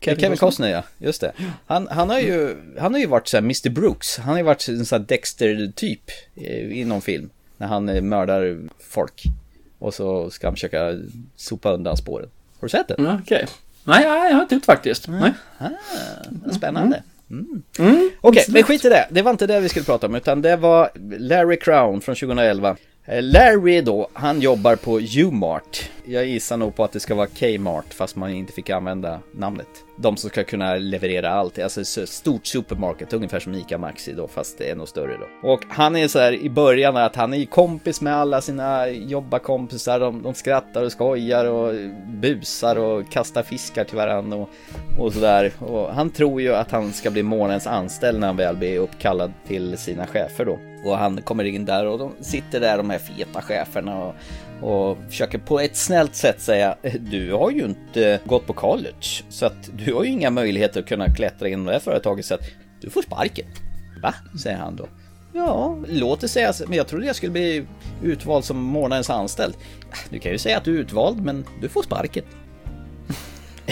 Kevin, Kevin Costner ja, just det. Han, han, har ju, han har ju varit så här Mr Brooks, han har ju varit en sån här Dexter-typ eh, i någon film. När han eh, mördar folk. Och så ska han försöka sopa undan spåren. Har du sett det? Ja, Okej. Nej, jag har inte gjort faktiskt. Nej. Ah, spännande. Mm. Okej, men skit i det. Det var inte det vi skulle prata om, utan det var Larry Crown från 2011. Eh, Larry då, han jobbar på U-Mart. Jag gissar nog på att det ska vara Kmart, fast man inte fick använda namnet. De som ska kunna leverera allt, alltså stort supermarket, ungefär som ICA Maxi då, fast det är nog större då. Och han är så här i början att han är ju kompis med alla sina jobbarkompisar, de, de skrattar och skojar och busar och kastar fiskar till varandra och, och sådär. Och han tror ju att han ska bli månadens anställd när han väl blir uppkallad till sina chefer då. Och han kommer in där och de sitter där de här feta cheferna och, och försöker på ett snällt sätt säga du har ju inte gått på college så att du har ju inga möjligheter att kunna klättra in i det här företaget så att du får sparken. Va? säger han då. Ja, låter säga alltså, men jag trodde jag skulle bli utvald som månadens anställd. Du kan ju säga att du är utvald, men du får sparken.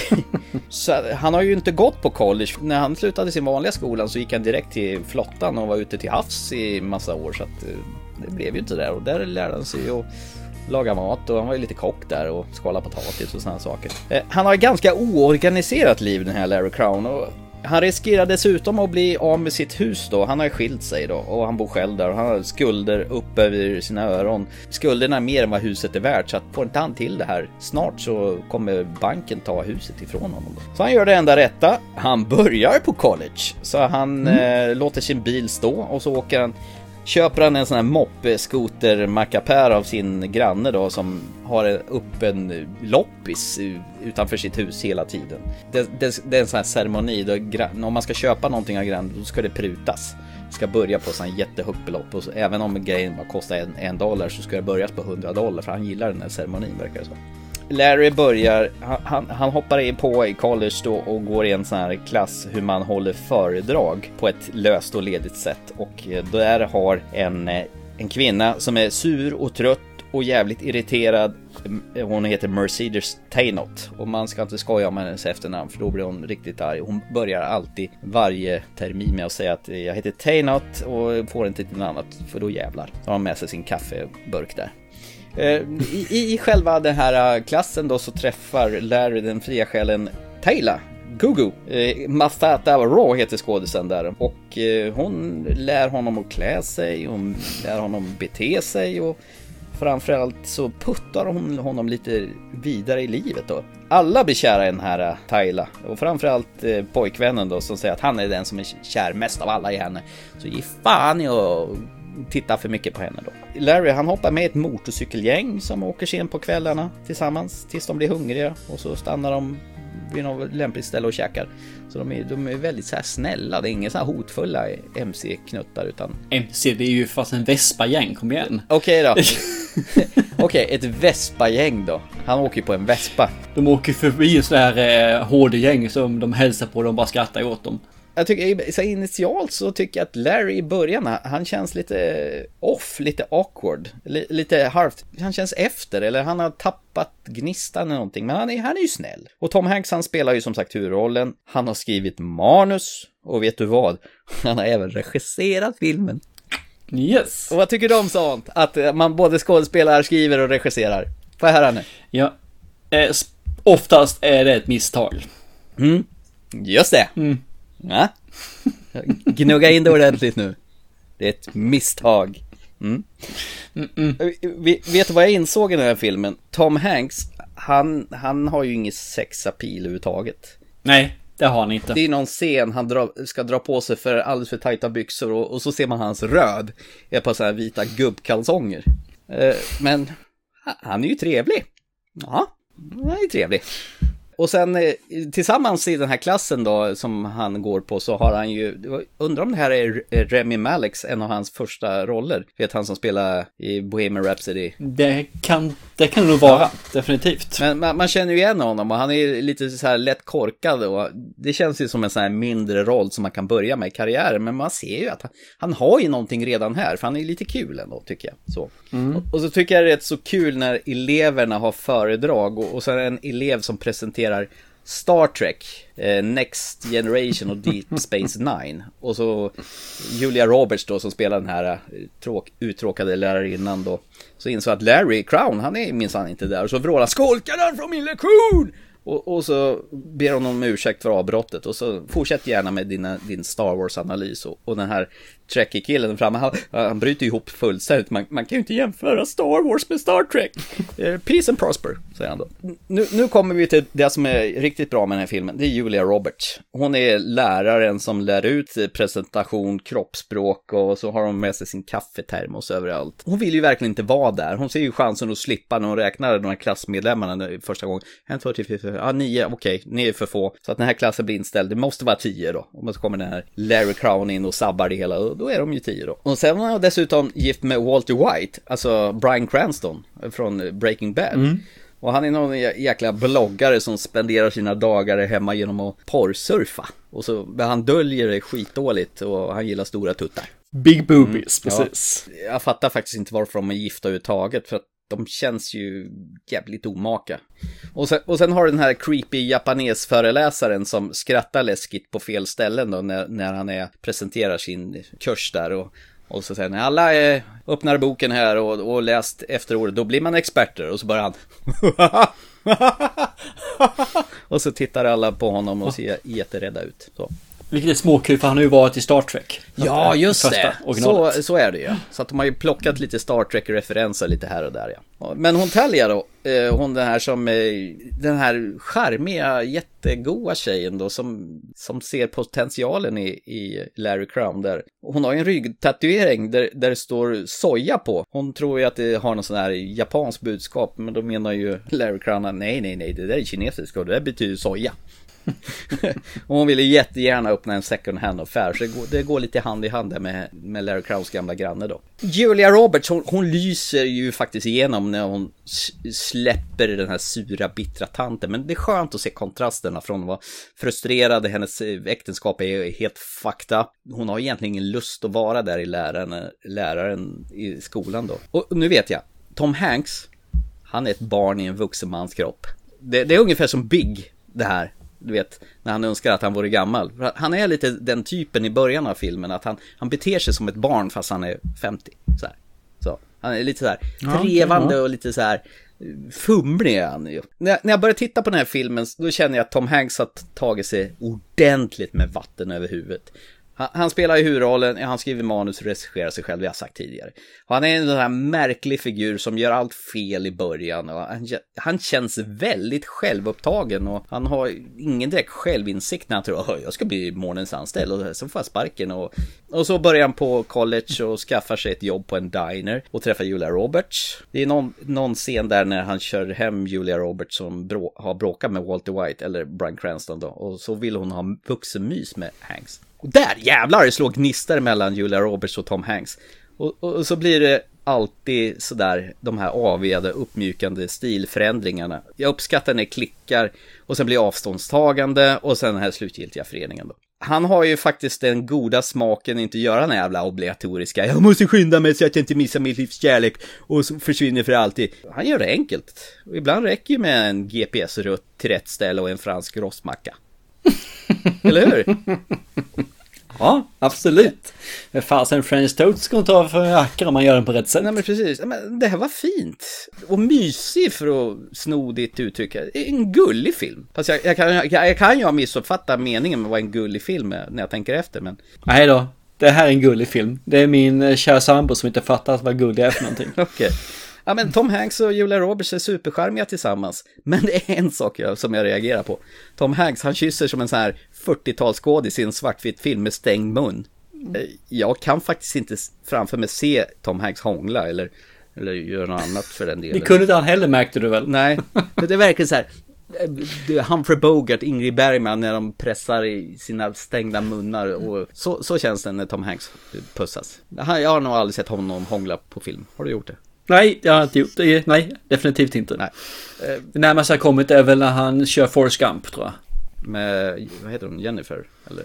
så han har ju inte gått på college. När han slutade sin vanliga skolan så gick han direkt till flottan och var ute till havs i massa år. Så att eh, det blev ju inte där och där lärde han sig att laga mat och han var ju lite kock där och skala potatis och sådana saker. Eh, Han har ett ganska oorganiserat liv den här Larry Crown och han riskerar dessutom att bli av med sitt hus då. Han har ju skilt sig då och han bor själv där och han har skulder upp över sina öron. Skulderna är mer än vad huset är värt så att får inte han till det här snart så kommer banken ta huset ifrån honom. Då. Så han gör det enda rätta. Han börjar på college. Så han eh, låter sin bil stå och så åker han köper han en sån här moppe-skoter mackapär av sin granne då som har en öppen loppis utanför sitt hus hela tiden. Det, det, det är en sån här ceremoni då om man ska köpa någonting av grannen då ska det prutas. Det ska börja på sån jättehögt belopp och så, även om grejen bara kostar en, en dollar så ska det börjas på 100 dollar för han gillar den här ceremonin verkar det som. Larry börjar, han, han, hoppar in på i college då och går i en sån här klass hur man håller föredrag på ett löst och ledigt sätt. Och eh, där har en, eh, en kvinna som är sur och trött och jävligt irriterad. Eh, hon heter Mercedes Tainot och man ska inte skoja om hennes efternamn för då blir hon riktigt arg. Hon börjar alltid varje termin med att säga att jag heter Tainot och får inte till något annat för då jävlar. Så har hon med sig sin kaffeburk där. Eh, I, I själva den här eh, klassen då så träffar Larry den fria själen Taylor. Gugu. Eh, Mafata Raw heter skådisen där och eh, hon lär honom att klä sig, hon lär honom bete sig och framförallt så puttar hon honom lite vidare i livet då. Alla blir kära i den här eh, Taila Tyla och framförallt eh, pojkvännen då som säger att han är den som är kär mest av alla i henne. Så ge fan i att titta för mycket på henne då. Larry han hoppar med i ett motorcykelgäng som åker sen på kvällarna tillsammans tills de blir hungriga och så stannar de vid något lämpligt ställe och käkar. Så de är, de är väldigt så här snälla, det är inga så här hotfulla MC-knuttar utan... MC, det är ju fast en Vespa-gäng, kom igen. Okej då. Okej, ett Vespa-gäng då. Han åker ju på en Vespa. De åker förbi en sån här eh, HD-gäng som de hälsar på, de bara skrattar åt dem. Jag tycker så initialt så tycker jag att Larry i början, han känns lite off, lite awkward, li, lite halvt, han känns efter eller han har tappat gnistan eller någonting, men han är, han är ju snäll. Och Tom Hanks han spelar ju som sagt huvudrollen, han har skrivit manus och vet du vad? Han har även regisserat filmen. Yes. Och vad tycker du om sånt? Att man både skådespelar, skriver och regisserar? Får jag höra nu? Ja. Eh, oftast är det ett misstag. Mm. Just det. Mm. Ja. Gnugga in det ordentligt nu. Det är ett misstag. Mm. Vet du vad jag insåg i den här filmen? Tom Hanks, han, han har ju inget sexappeal överhuvudtaget. Nej, det har han inte. Det är någon scen han dra, ska dra på sig för alldeles för tajta byxor och, och så ser man hans röd. Ett par så här vita gubbkalsonger. Eh, men han är ju trevlig. Ja, han är trevlig. Och sen eh, tillsammans i den här klassen då som han går på så har han ju, undrar om det här är Remy Maleks, en av hans första roller. Vet han som spelar i Bohemian Rhapsody. Det kan det kan det nog vara, ja. definitivt. Men man, man, känner ju igen honom och han är lite så här lätt korkad och det känns ju som en sån här mindre roll som man kan börja med i karriären. Men man ser ju att han, han har ju någonting redan här, för han är lite kul ändå tycker jag. Så. Mm. Och, och, så tycker jag det är rätt så kul när eleverna har föredrag och, och så är det en elev som presenterar Star Trek, eh, Next Generation och Deep Space Nine. Och så Julia Roberts då som spelar den här tråk, uttråkade lärarinnan då. Så insåg att Larry Crown, han är minsann inte där. Och så vrålar han skolkar han från min lektion! Och, och, så ber hon om ursäkt för avbrottet och så fortsätt gärna med dina, din Star Wars-analys och, och den här Trekkie-killen framme, han, han bryter ihop fullständigt. Man, man kan ju inte jämföra Star Wars med Star Trek. Eh, peace and prosper, säger han då. Nu, nu kommer vi till det som är riktigt bra med den här filmen. Det är Julia Roberts. Hon är läraren som lär ut presentation, kroppsspråk och så har hon med sig sin kaffetermos överallt. Hon vill ju verkligen inte vara där. Hon ser ju chansen att slippa när hon räknar de här klassmedlemmarna första gången. En, två, tre, fyra, fyra, ja nio, okej, okay, ni är för få. Så att den här klassen blir inställd. Det måste vara tio då. Och så kommer den här Larry Crown in och sabbar det hela då är de ju tio då. Och sen var han dessutom gift med Walter White, alltså Brian Cranston från Breaking Bad. Mm. Och han är någon jäkla bloggare som spenderar sina dagar hemma genom att porrsurfa. Och så, han döljer det skitdåligt och han gillar stora tuttar. Big boobies, precis. Mm, Ja. Jag fattar faktiskt inte varför de är gifta överhuvudtaget, för att de känns ju jävligt omaka. Och sen, och sen har du den här creepy japanesföreläsaren som skrattar läskigt på fel ställen då när, när han är, presenterar sin kurs där. Och, och så säger han, alla är, öppnar boken här och, och läst efterordet, då blir man experter. Och så börjar han Och så tittar alla på honom och ser jätterädda ut. Så. Vilket är småkul för han har ju varit i Star Trek. Ja, just Första det. originalet. Så, så är det ju. Så att de har ju plockat lite Star Trek-referenser lite här och där ja. Men hon Talia då, eh, hon den här som, eh, den här charmiga, jättegoa tjejen då som, som ser potentialen i, i Larry Crown där. Hon har ju en ryggtatuering där, där det står soja på. Hon tror ju att det har någon sån här japansk budskap, men då menar ju Larry Crown att nej, nej, nej, det där är kinesiskt och det där betyder soja och hon ville jättegärna öppna en second hand-affär, så det går, det går lite hand i hand där med, med Larry Crowns gamla granne då. Julia Roberts, hon, hon lyser ju faktiskt igenom när hon släpper den här sura, bittra tanten. Men det är skönt att se kontrasterna från att vara frustrerad, hennes eh, äktenskap är helt fucked up. Hon har egentligen ingen lust att vara där i läraren, eh, läraren i skolan då. Och nu vet jag, Tom Hanks, han är ett barn i en vuxen mans kropp. Det, det är ungefär som Big, det här. Du vet, när han önskar att han vore gammal. Han är lite den typen i början av filmen, att han, han beter sig som ett barn fast han är 50. Så. Så. Han är lite så här Ja, trevande ja. och lite så här eh, fumlig är han ju. När, jag- när jag började titta på den här filmen, då känner jag att Tom Hanks har tagit sig ordentligt med vatten över huvudet. Han, han spelar ju huvudrollen, han skriver manus och regisserar sig själv, det har jag sagt tidigare. Och han är en sån här märklig figur som gör allt fel i början och han, han känns väldigt självupptagen och han har ingen direkt självinsikt när han tror att jag ska bli månens anställd och så får jag sparken och, och så börjar han på college och skaffar sig ett jobb på en diner och träffar Julia Roberts. Det är någon, någon scen där när han kör hem Julia Roberts som brå, har bråkat med Walter White eller Brian Cranston då och så vill hon ha vuxenmys med Hanks. Och där jävlar det slår gnistor mellan Julia Roberts och Tom Hanks. Och, och, och så blir det alltid sådär de här avigade uppmjukande stilförändringarna. Jag uppskattar när det klickar och sen blir avståndstagande och sen den här slutgiltiga föreningen då. Han har ju faktiskt den goda smaken inte göra den här jävla obligatoriska Jag måste skynda mig så att jag inte missar mitt livs kärlek och så försvinner för alltid. Han gör det enkelt. Och ibland räcker ju med en GPS-rutt till rätt ställe och en fransk rostmacka. Eller hur? Ja, absolut. Fasen French toast ska inte ha för hackor om man gör den på rätt sätt. Nej men precis, men det här var fint. Och mysig för att sno ditt uttryck. En gullig film. Fast jag, jag, kan, jag, jag kan ju ha missuppfattat meningen med vad en gullig film är när jag tänker efter. Men Nej då, det här är en gullig film. Det är min eh, kära sambo som inte fattar vad gullig är för någonting. okej. Ja men Tom Hanks och Julia Roberts är supercharmiga tillsammans. Men det är en sak jag, som jag reagerar på. Tom Hanks, han kysser som en sån här 40-talsskådis i en svartvit film med stängd mun. Eh, Jag kan faktiskt inte framför mig se Tom Hanks hångla eller, eller göra något annat för den delen. Det kunde inte han heller märkte du väl? Nej, det är verkligen så här. eh, Humphrey Bogart, Ingrid Bergman när de pressar i sina stängda munnar och så, så känns det när Tom Hanks pussas. Jag har nog aldrig sett honom hångla på film. Har du gjort det? Nej, jag har inte gjort det. Nej, definitivt inte. Nej. Det närmaste jag kommit är väl när han kör Forrest Gump, tror jag. Med, vad heter hon, Jennifer? Eller?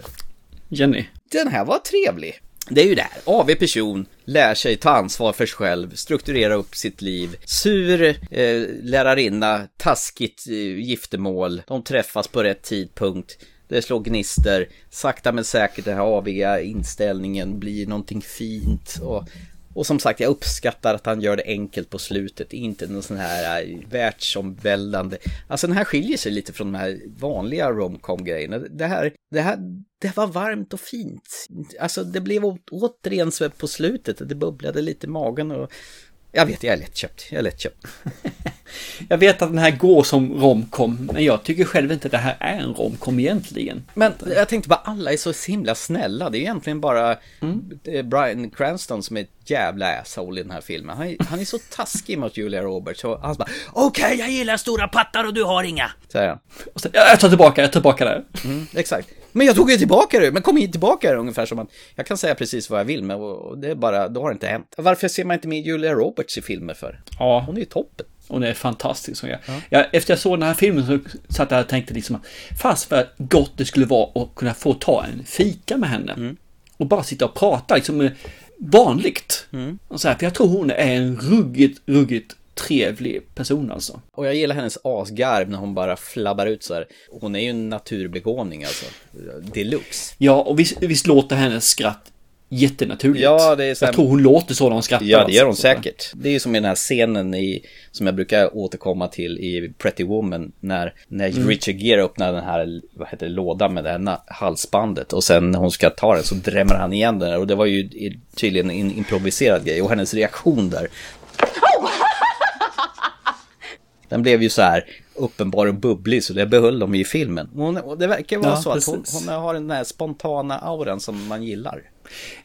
Jenny. Den här var trevlig. Det är ju det här, AV person lär sig ta ansvar för sig själv, strukturera upp sitt liv. Sur eh, lärarinna, taskigt eh, giftermål, de träffas på rätt tidpunkt. Det slår gnister, sakta men säkert den här aviga inställningen blir någonting fint. Och, och som sagt, jag uppskattar att han gör det enkelt på slutet, inte någon sån här äh, världsomvälvande. Alltså den här skiljer sig lite från de här vanliga romcom-grejerna. Det här, det här, det var varmt och fint. Alltså det blev återigen så på slutet, det bubblade lite i magen och jag vet, jag är lättköpt, jag är lättköpt. Jag vet att den här går som romcom, men jag tycker själv inte det här är en romcom egentligen. Men jag tänkte bara, alla är så himla snälla. Det är egentligen bara eh, Brian Cranston som är ett jävla asshole i den här filmen. Han är, han är så taskig mot Julia Roberts och han bara Okej, jag gillar stora pattar och du har inga. Säger han. Och så, jag tar tillbaka, jag tar tillbaka det. Mm, exakt. Men jag tog ju tillbaka det, men kom hit tillbaka det ungefär som att jag kan säga precis vad jag vill, men det är bara, då har det inte hänt. Varför ser man inte med Julia Roberts i filmer för? Ja. Hon är ju toppen. Hon är fantastisk. Hon är. Jag, efter jag såg den här filmen så satt jag och tänkte liksom att fast vad gott det skulle vara att kunna få ta en fika med henne. och bara sitta och prata liksom eh, vanligt. Mm. Och så här, för jag tror hon är en ruggigt, ruggigt trevlig person alltså. Och jag gillar hennes asgarv när hon bara flabbar ut så här. Hon är ju en naturbegåvning alltså. Deluxe. Ja, och visst, visst låter hennes skratt jättenaturligt. Ja, det är så här- Jag tror hon låter så när hon skrattar. Ja, det gör hon alltså. säkert. Det är ju som i den här scenen i, som jag brukar återkomma till i Pretty Woman när, när Mm. Richard Gere öppnar den här, vad heter det, lådan med det här halsbandet och sen när hon ska ta den så drämmer han igen den och det var ju tydligen en improviserad grej och hennes reaktion där. Den blev ju så här uppenbar och bubblig så det behöll de i filmen. Hon, och det verkar vara Ja, så att hon, precis. hon har den där spontana auran som man gillar.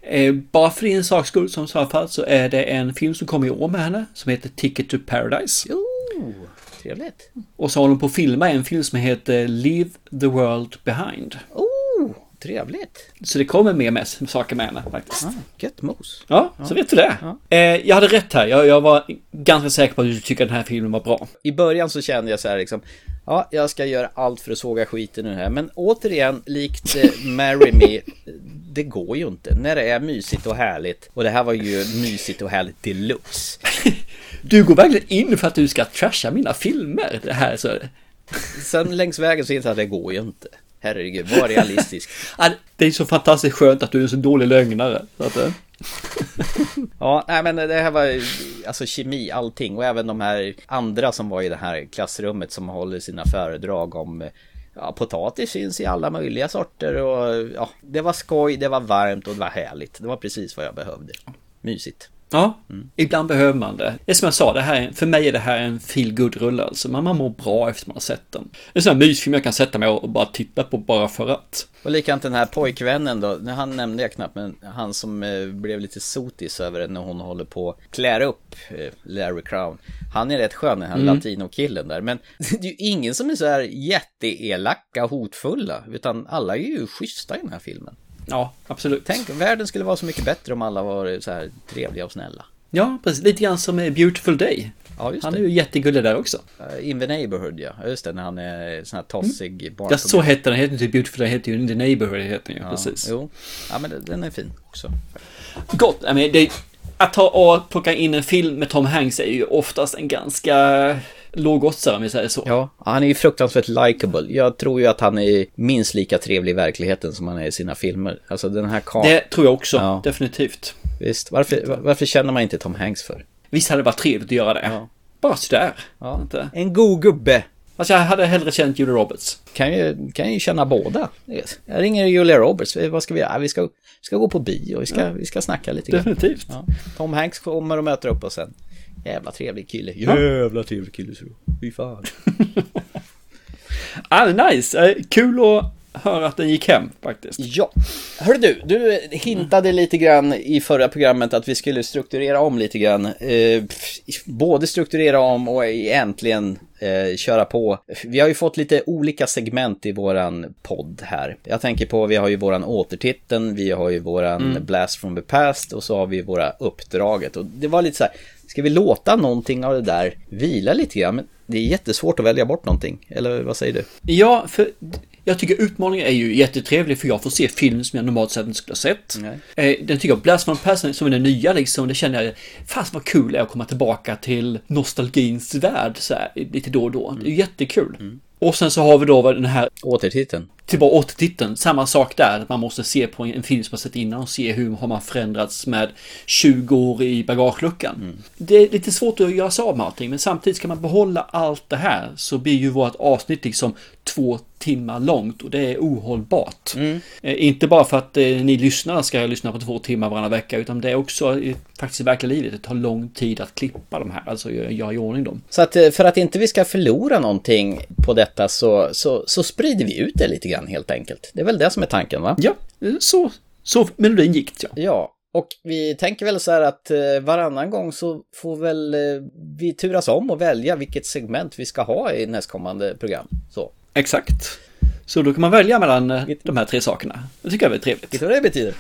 Eh, bara för din saks skull som sa fall så är det en film som kommer i år med henne som heter Ticket to Paradise. Jo, trevligt. Och så håller hon på att filma en film som heter Leave the World Behind. Oh, trevligt. Så det kommer mer med saker med henne faktiskt. Ah, gött mos. Ja, så vet du det. Eh, jag hade rätt här. Jag, jag var ganska säker på att du tycker att den här filmen var bra. I början så kände jag så här liksom, ja, jag ska göra allt för att såga skiten det här. Men återigen, likt eh, Marry Me, det går ju inte. När det är mysigt och härligt. Och det här var ju mysigt och härligt deluxe. Du går verkligen in för att du ska trasha mina filmer. Det här så... Sen längs vägen så insåg jag att det går ju inte. Herregud, var realistisk. Det är så fantastiskt skönt att du är en så dålig lögnare. Så att, eh, Ja, nej men det här var alltså kemi, allting och även de här andra som var i det här klassrummet som håller sina föredrag om Ja, potatis finns i alla möjliga sorter och ja, det var skoj, det var varmt och det var härligt. Det var precis vad jag behövde. Mysigt. Ja, ibland behöver man det. Det är som jag sa, det här, är- för mig är det här en feel good rulle alltså. Man, man mår bra efter man har sett den. Det är en sån här mysfilm jag kan sätta mig och bara titta på bara för att. Och likadant den här pojkvännen då, han nämnde jag knappt, men han som eh, blev lite sotis över det när hon håller på att klär upp eh, Larry Crown. Han är rätt skön, den här Mm. latinokillen där, men det är ju ingen som är så här jätteelaka, hotfulla, utan alla är ju schyssta i den här filmen. Ja, absolut. Tänk, världen skulle vara så mycket bättre om alla var så här trevliga och snälla. Ja, precis. Lite grann som eh, Beautiful Day. Ja, Han är ju jättegullig där också. Eh, In the Neighborhood, ja. Just det, när han är sån här tossig mm. Ja, så hette den. Heter inte Beautiful Day, heter ju In the Neighborhood. Heter den ju, ja, precis. Jo, ja men den är fin också. Gott. Jag menar, det, att ta och plocka in en film med Tom Hanks är ju oftast en ganska lågoddsare om vi säger så. Ja, han är ju fruktansvärt likable. Jag tror ju att han är minst lika trevlig i verkligheten som han är i sina filmer. Alltså den här karln. Det tror jag också, Ja. definitivt. Visst, varför, var- varför känner man inte Tom Hanks för? Visst hade det varit trevligt att göra det. Bara sådär. Ja. Inte. En god gubbe. Alltså jag hade hellre känt Julia Roberts. Kan ju, kan ju känna båda. Jag ringer Julia Roberts. Vad ska vi göra? Vi ska, vi ska gå på bio. Vi ska, Ja. vi ska snacka lite grann. Definitivt. Ja. Tom Hanks kommer och möter upp och sen. Jävla trevlig kille. Ja. Jävla trevlig kille så. Fy fan. Ah, nice. Eh, Kul att höra att den gick hem faktiskt. Ja. Hörru du, du hintade lite grann i förra programmet att vi skulle strukturera om lite grann. Eh, både strukturera om och äntligen eh, köra på. Vi har ju fått lite olika segment i våran podd här. Jag tänker på, vi har ju våran återtiteln, vi har ju våran Mm. blast from the past och så har vi våra uppdraget. Och det var lite så här, ska vi låta någonting av det där vila lite grann? Men det är jättesvårt att välja bort någonting, eller vad säger du? Ja, för jag tycker utmaningen är ju jättetrevlig för jag får se film som jag normalt sett inte skulle ha sett. Eh, Den tycker jag, Blast from Past som är den nya liksom, det känner jag, fast vad kul det är att komma tillbaka till nostalgins värld så här, lite då och då. Det är jättekul. Och sen så har vi då den här Återtiteln. tillbaka återtiteln. Samma sak där, att man måste se på en film som man sett innan och se hur har man förändrats med 20 år i bagageluckan. Det är lite svårt att göra sig av med allting, men samtidigt ska man behålla allt det här så blir ju vårt avsnitt liksom två timmar långt och det är ohållbart. Eh, inte bara för att eh, ni lyssnare ska lyssna på två timmar varannan vecka, utan det är också eh, faktiskt i verkliga livet. Det tar lång tid att klippa de här, alltså göra i ordning dem. Så att för att inte vi ska förlora någonting på detta så, så, så sprider vi ut det lite grann helt enkelt. Det är väl det som är tanken va? Ja, så, så melodin gick ja. Ja, och vi tänker väl så här att eh, varannan gång så får väl eh, vi turas om och välja vilket segment vi ska ha i nästkommande program. Så. Exakt. Så då kan man välja mellan eh, de här tre sakerna. Det tycker jag är trevligt. Vet du vad det betyder?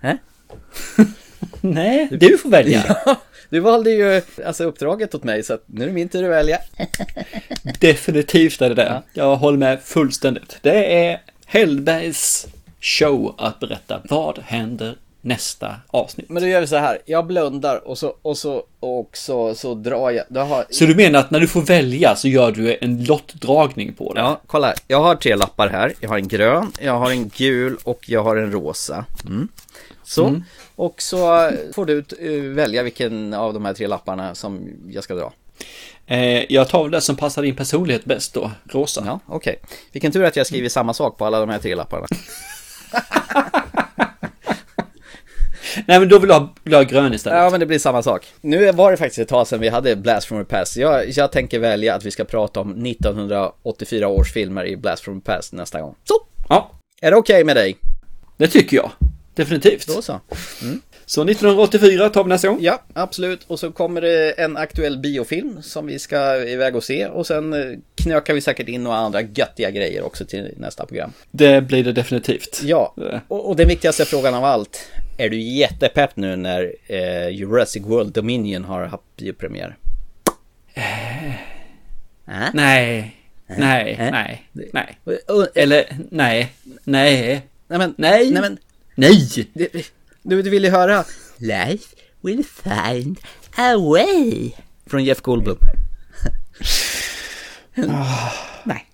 Nej, du får välja. Du valde ju alltså uppdraget åt mig så att nu är det min tur att välja. Definitivt är det det. Jag håller med fullständigt. Det är Hellbergs show att berätta vad händer nästa avsnitt. Men då gör vi så här, jag blundar och så, och så, och så, så drar jag. Då har... Så du menar att när du får välja så gör du en lottdragning på det? Ja, kolla här. Jag har tre lappar här. Jag har en grön, jag har en gul och jag har en rosa. Mm. Så, Mm. och så får du eh, välja vilken av de här tre lapparna som jag ska dra. Eh, jag tar väl det som passar din personlighet bäst då, rosa. Ja, okej. Vilken tur att jag skriver samma sak på alla de här tre lapparna. Nej men då vill jag ha, vill jag ha grön istället. Ja, men det blir samma sak. Nu var det faktiskt ett tag sedan vi hade Blast from the Past. Jag, jag tänker välja att vi ska prata om 1984 års filmer i Blast from the Past nästa gång. Så! Ja. Är det okej med dig? Det tycker jag. Definitivt. Då så. Mm. Så 1984 tar vi nästa gång. Ja, absolut. Och så kommer det en aktuell biofilm som vi ska iväg och se. Och sen eh, knökar vi säkert in några andra göttiga grejer också till nästa program. Det blir det definitivt. Ja, och, och den viktigaste frågan av allt. Är du jättepepp nu när eh, Jurassic World Dominion har haft biopremiär? Äh? Nej. Nej, Äh? nej, nej. Och- Eller nej, nej, Nej men, nej, nej men, nej. du, du vill ju höra Life will find a way från Jeff Goldblum. nej.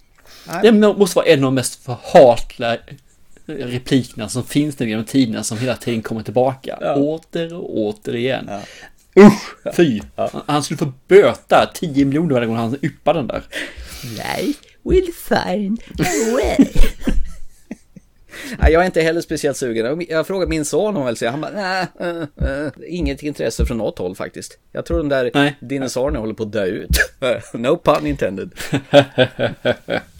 Det måste vara en av de mest förhatliga replikerna som finns nu genom tiderna som hela tiden kommer tillbaka. Ja. Åter och åter igen. Usch, fy. Han- Han skulle få böta 10 miljoner varje gång han yppar den där. Life will find a way. Jag är inte heller speciellt sugen. Jag frågade min son om se. Han bara, nej, äh, äh. inget intresse från något håll faktiskt. Jag tror de där Nej. dinosaurierna håller på att dö ut. no pun intended.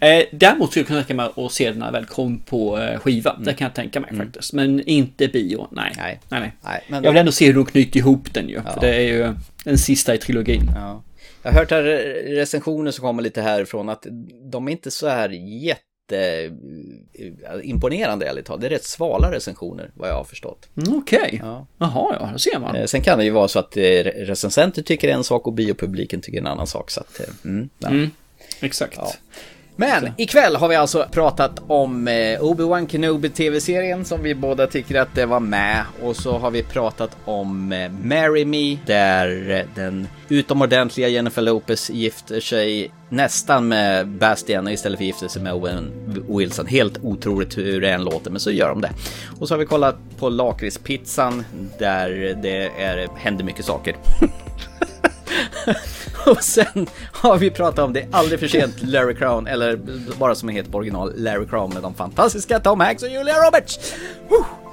Eh, däremot skulle jag kunna tänka mig att se den när den väl kom på eh, skiva. Det kan jag tänka mig faktiskt. Men inte bio, nej. Nej. nej, nej. Nej, men- Jag vill ändå se hur de knyter ihop den ju. Ja. För det är ju den sista i trilogin. Ja. Jag har hört här recensioner som kommer lite härifrån att de är inte så här jätte eh, imponerande ärligt talat. Det är rätt svala recensioner vad jag har förstått. Mm, Okej. Ja. Jaha, ja, då ser man. Eh, Sen kan det ju vara så att eh, recensenter tycker en sak och biopubliken tycker en annan sak. Så att, eh, mm, ja. Mm, exakt. Ja. Men ikväll har vi alltså pratat om eh, Obi-Wan Kenobi tv-serien som vi båda tycker att det var med. Och så har vi pratat om eh, Marry Me där eh, den utomordentliga Jennifer Lopez gifter sig nästan med Bastian istället för att gifta sig med Owen Wilson. Helt otroligt hur det än låter men så gör de det. Och så har vi kollat på lakritspizzan där det är, händer mycket saker. Och sen har vi pratat om det är aldrig för sent Larry Crown, eller bara som det heter på original, Larry Crown med de fantastiska Tom Hanks och Julia Roberts.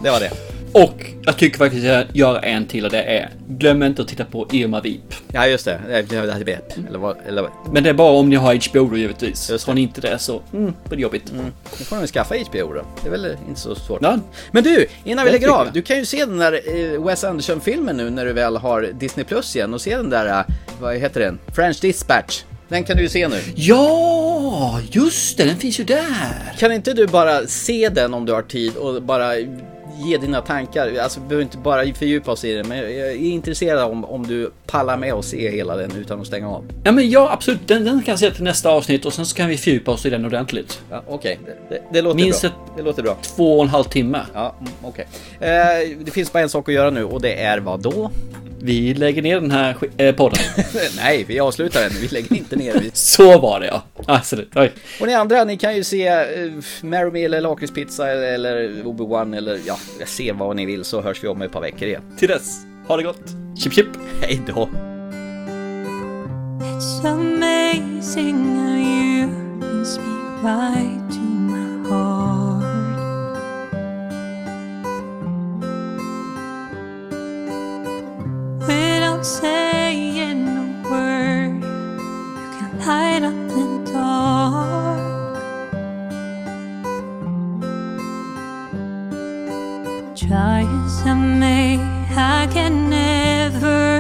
Det var det. Och jag tycker faktiskt att jag gör en till och det är glöm inte att titta på Irma Vip. Ja, just det. Det- det- det- Eller vad, eller. Men det är bara om ni har HBO då givetvis. Just Har ni inte det så mm, blir det jobbigt. Nu får de skaffa HBO då. Det är väl inte så svårt. Ja. Men du, innan vi lägger av. jag. Du kan ju se den där eh, Wes Anderson-filmen nu när du väl har Disney Plus igen och se den där, eh, vad heter den? French Dispatch. Den kan du ju se nu. Ja, just det, den finns ju där. Kan inte du bara se den om du har tid och bara ge dina tankar? Alltså vi behöver inte bara fördjupa oss i det, men jag är intresserad om, om du pallar med och se hela den utan att stänga av. Ja men ja, absolut. Den, den kan jag se till nästa avsnitt och sen så kan vi fördjupa oss i den ordentligt. Ja, Okej, det, det, det låter Minst bra. ett- Det låter bra. Två och en halv timme. Ja, mm, okej. Eh, det finns bara en sak att göra nu och det är vad då? Vi lägger ner den här eh, podden. Nej, vi avslutar den. Vi lägger inte ner den. så var det ja. Absolut. Oj. Och ni andra, ni kan ju se uh, Marry Me eller Lakritspizza eller, eller Obi-Wan eller ja, se vad ni vill så hörs vi om ett par veckor igen. Till dess, ha det gott. Chip chip. Hej då! It's amazing how you can speak right to my heart. Saying a word, you can light up the dark. Try as I may, I can never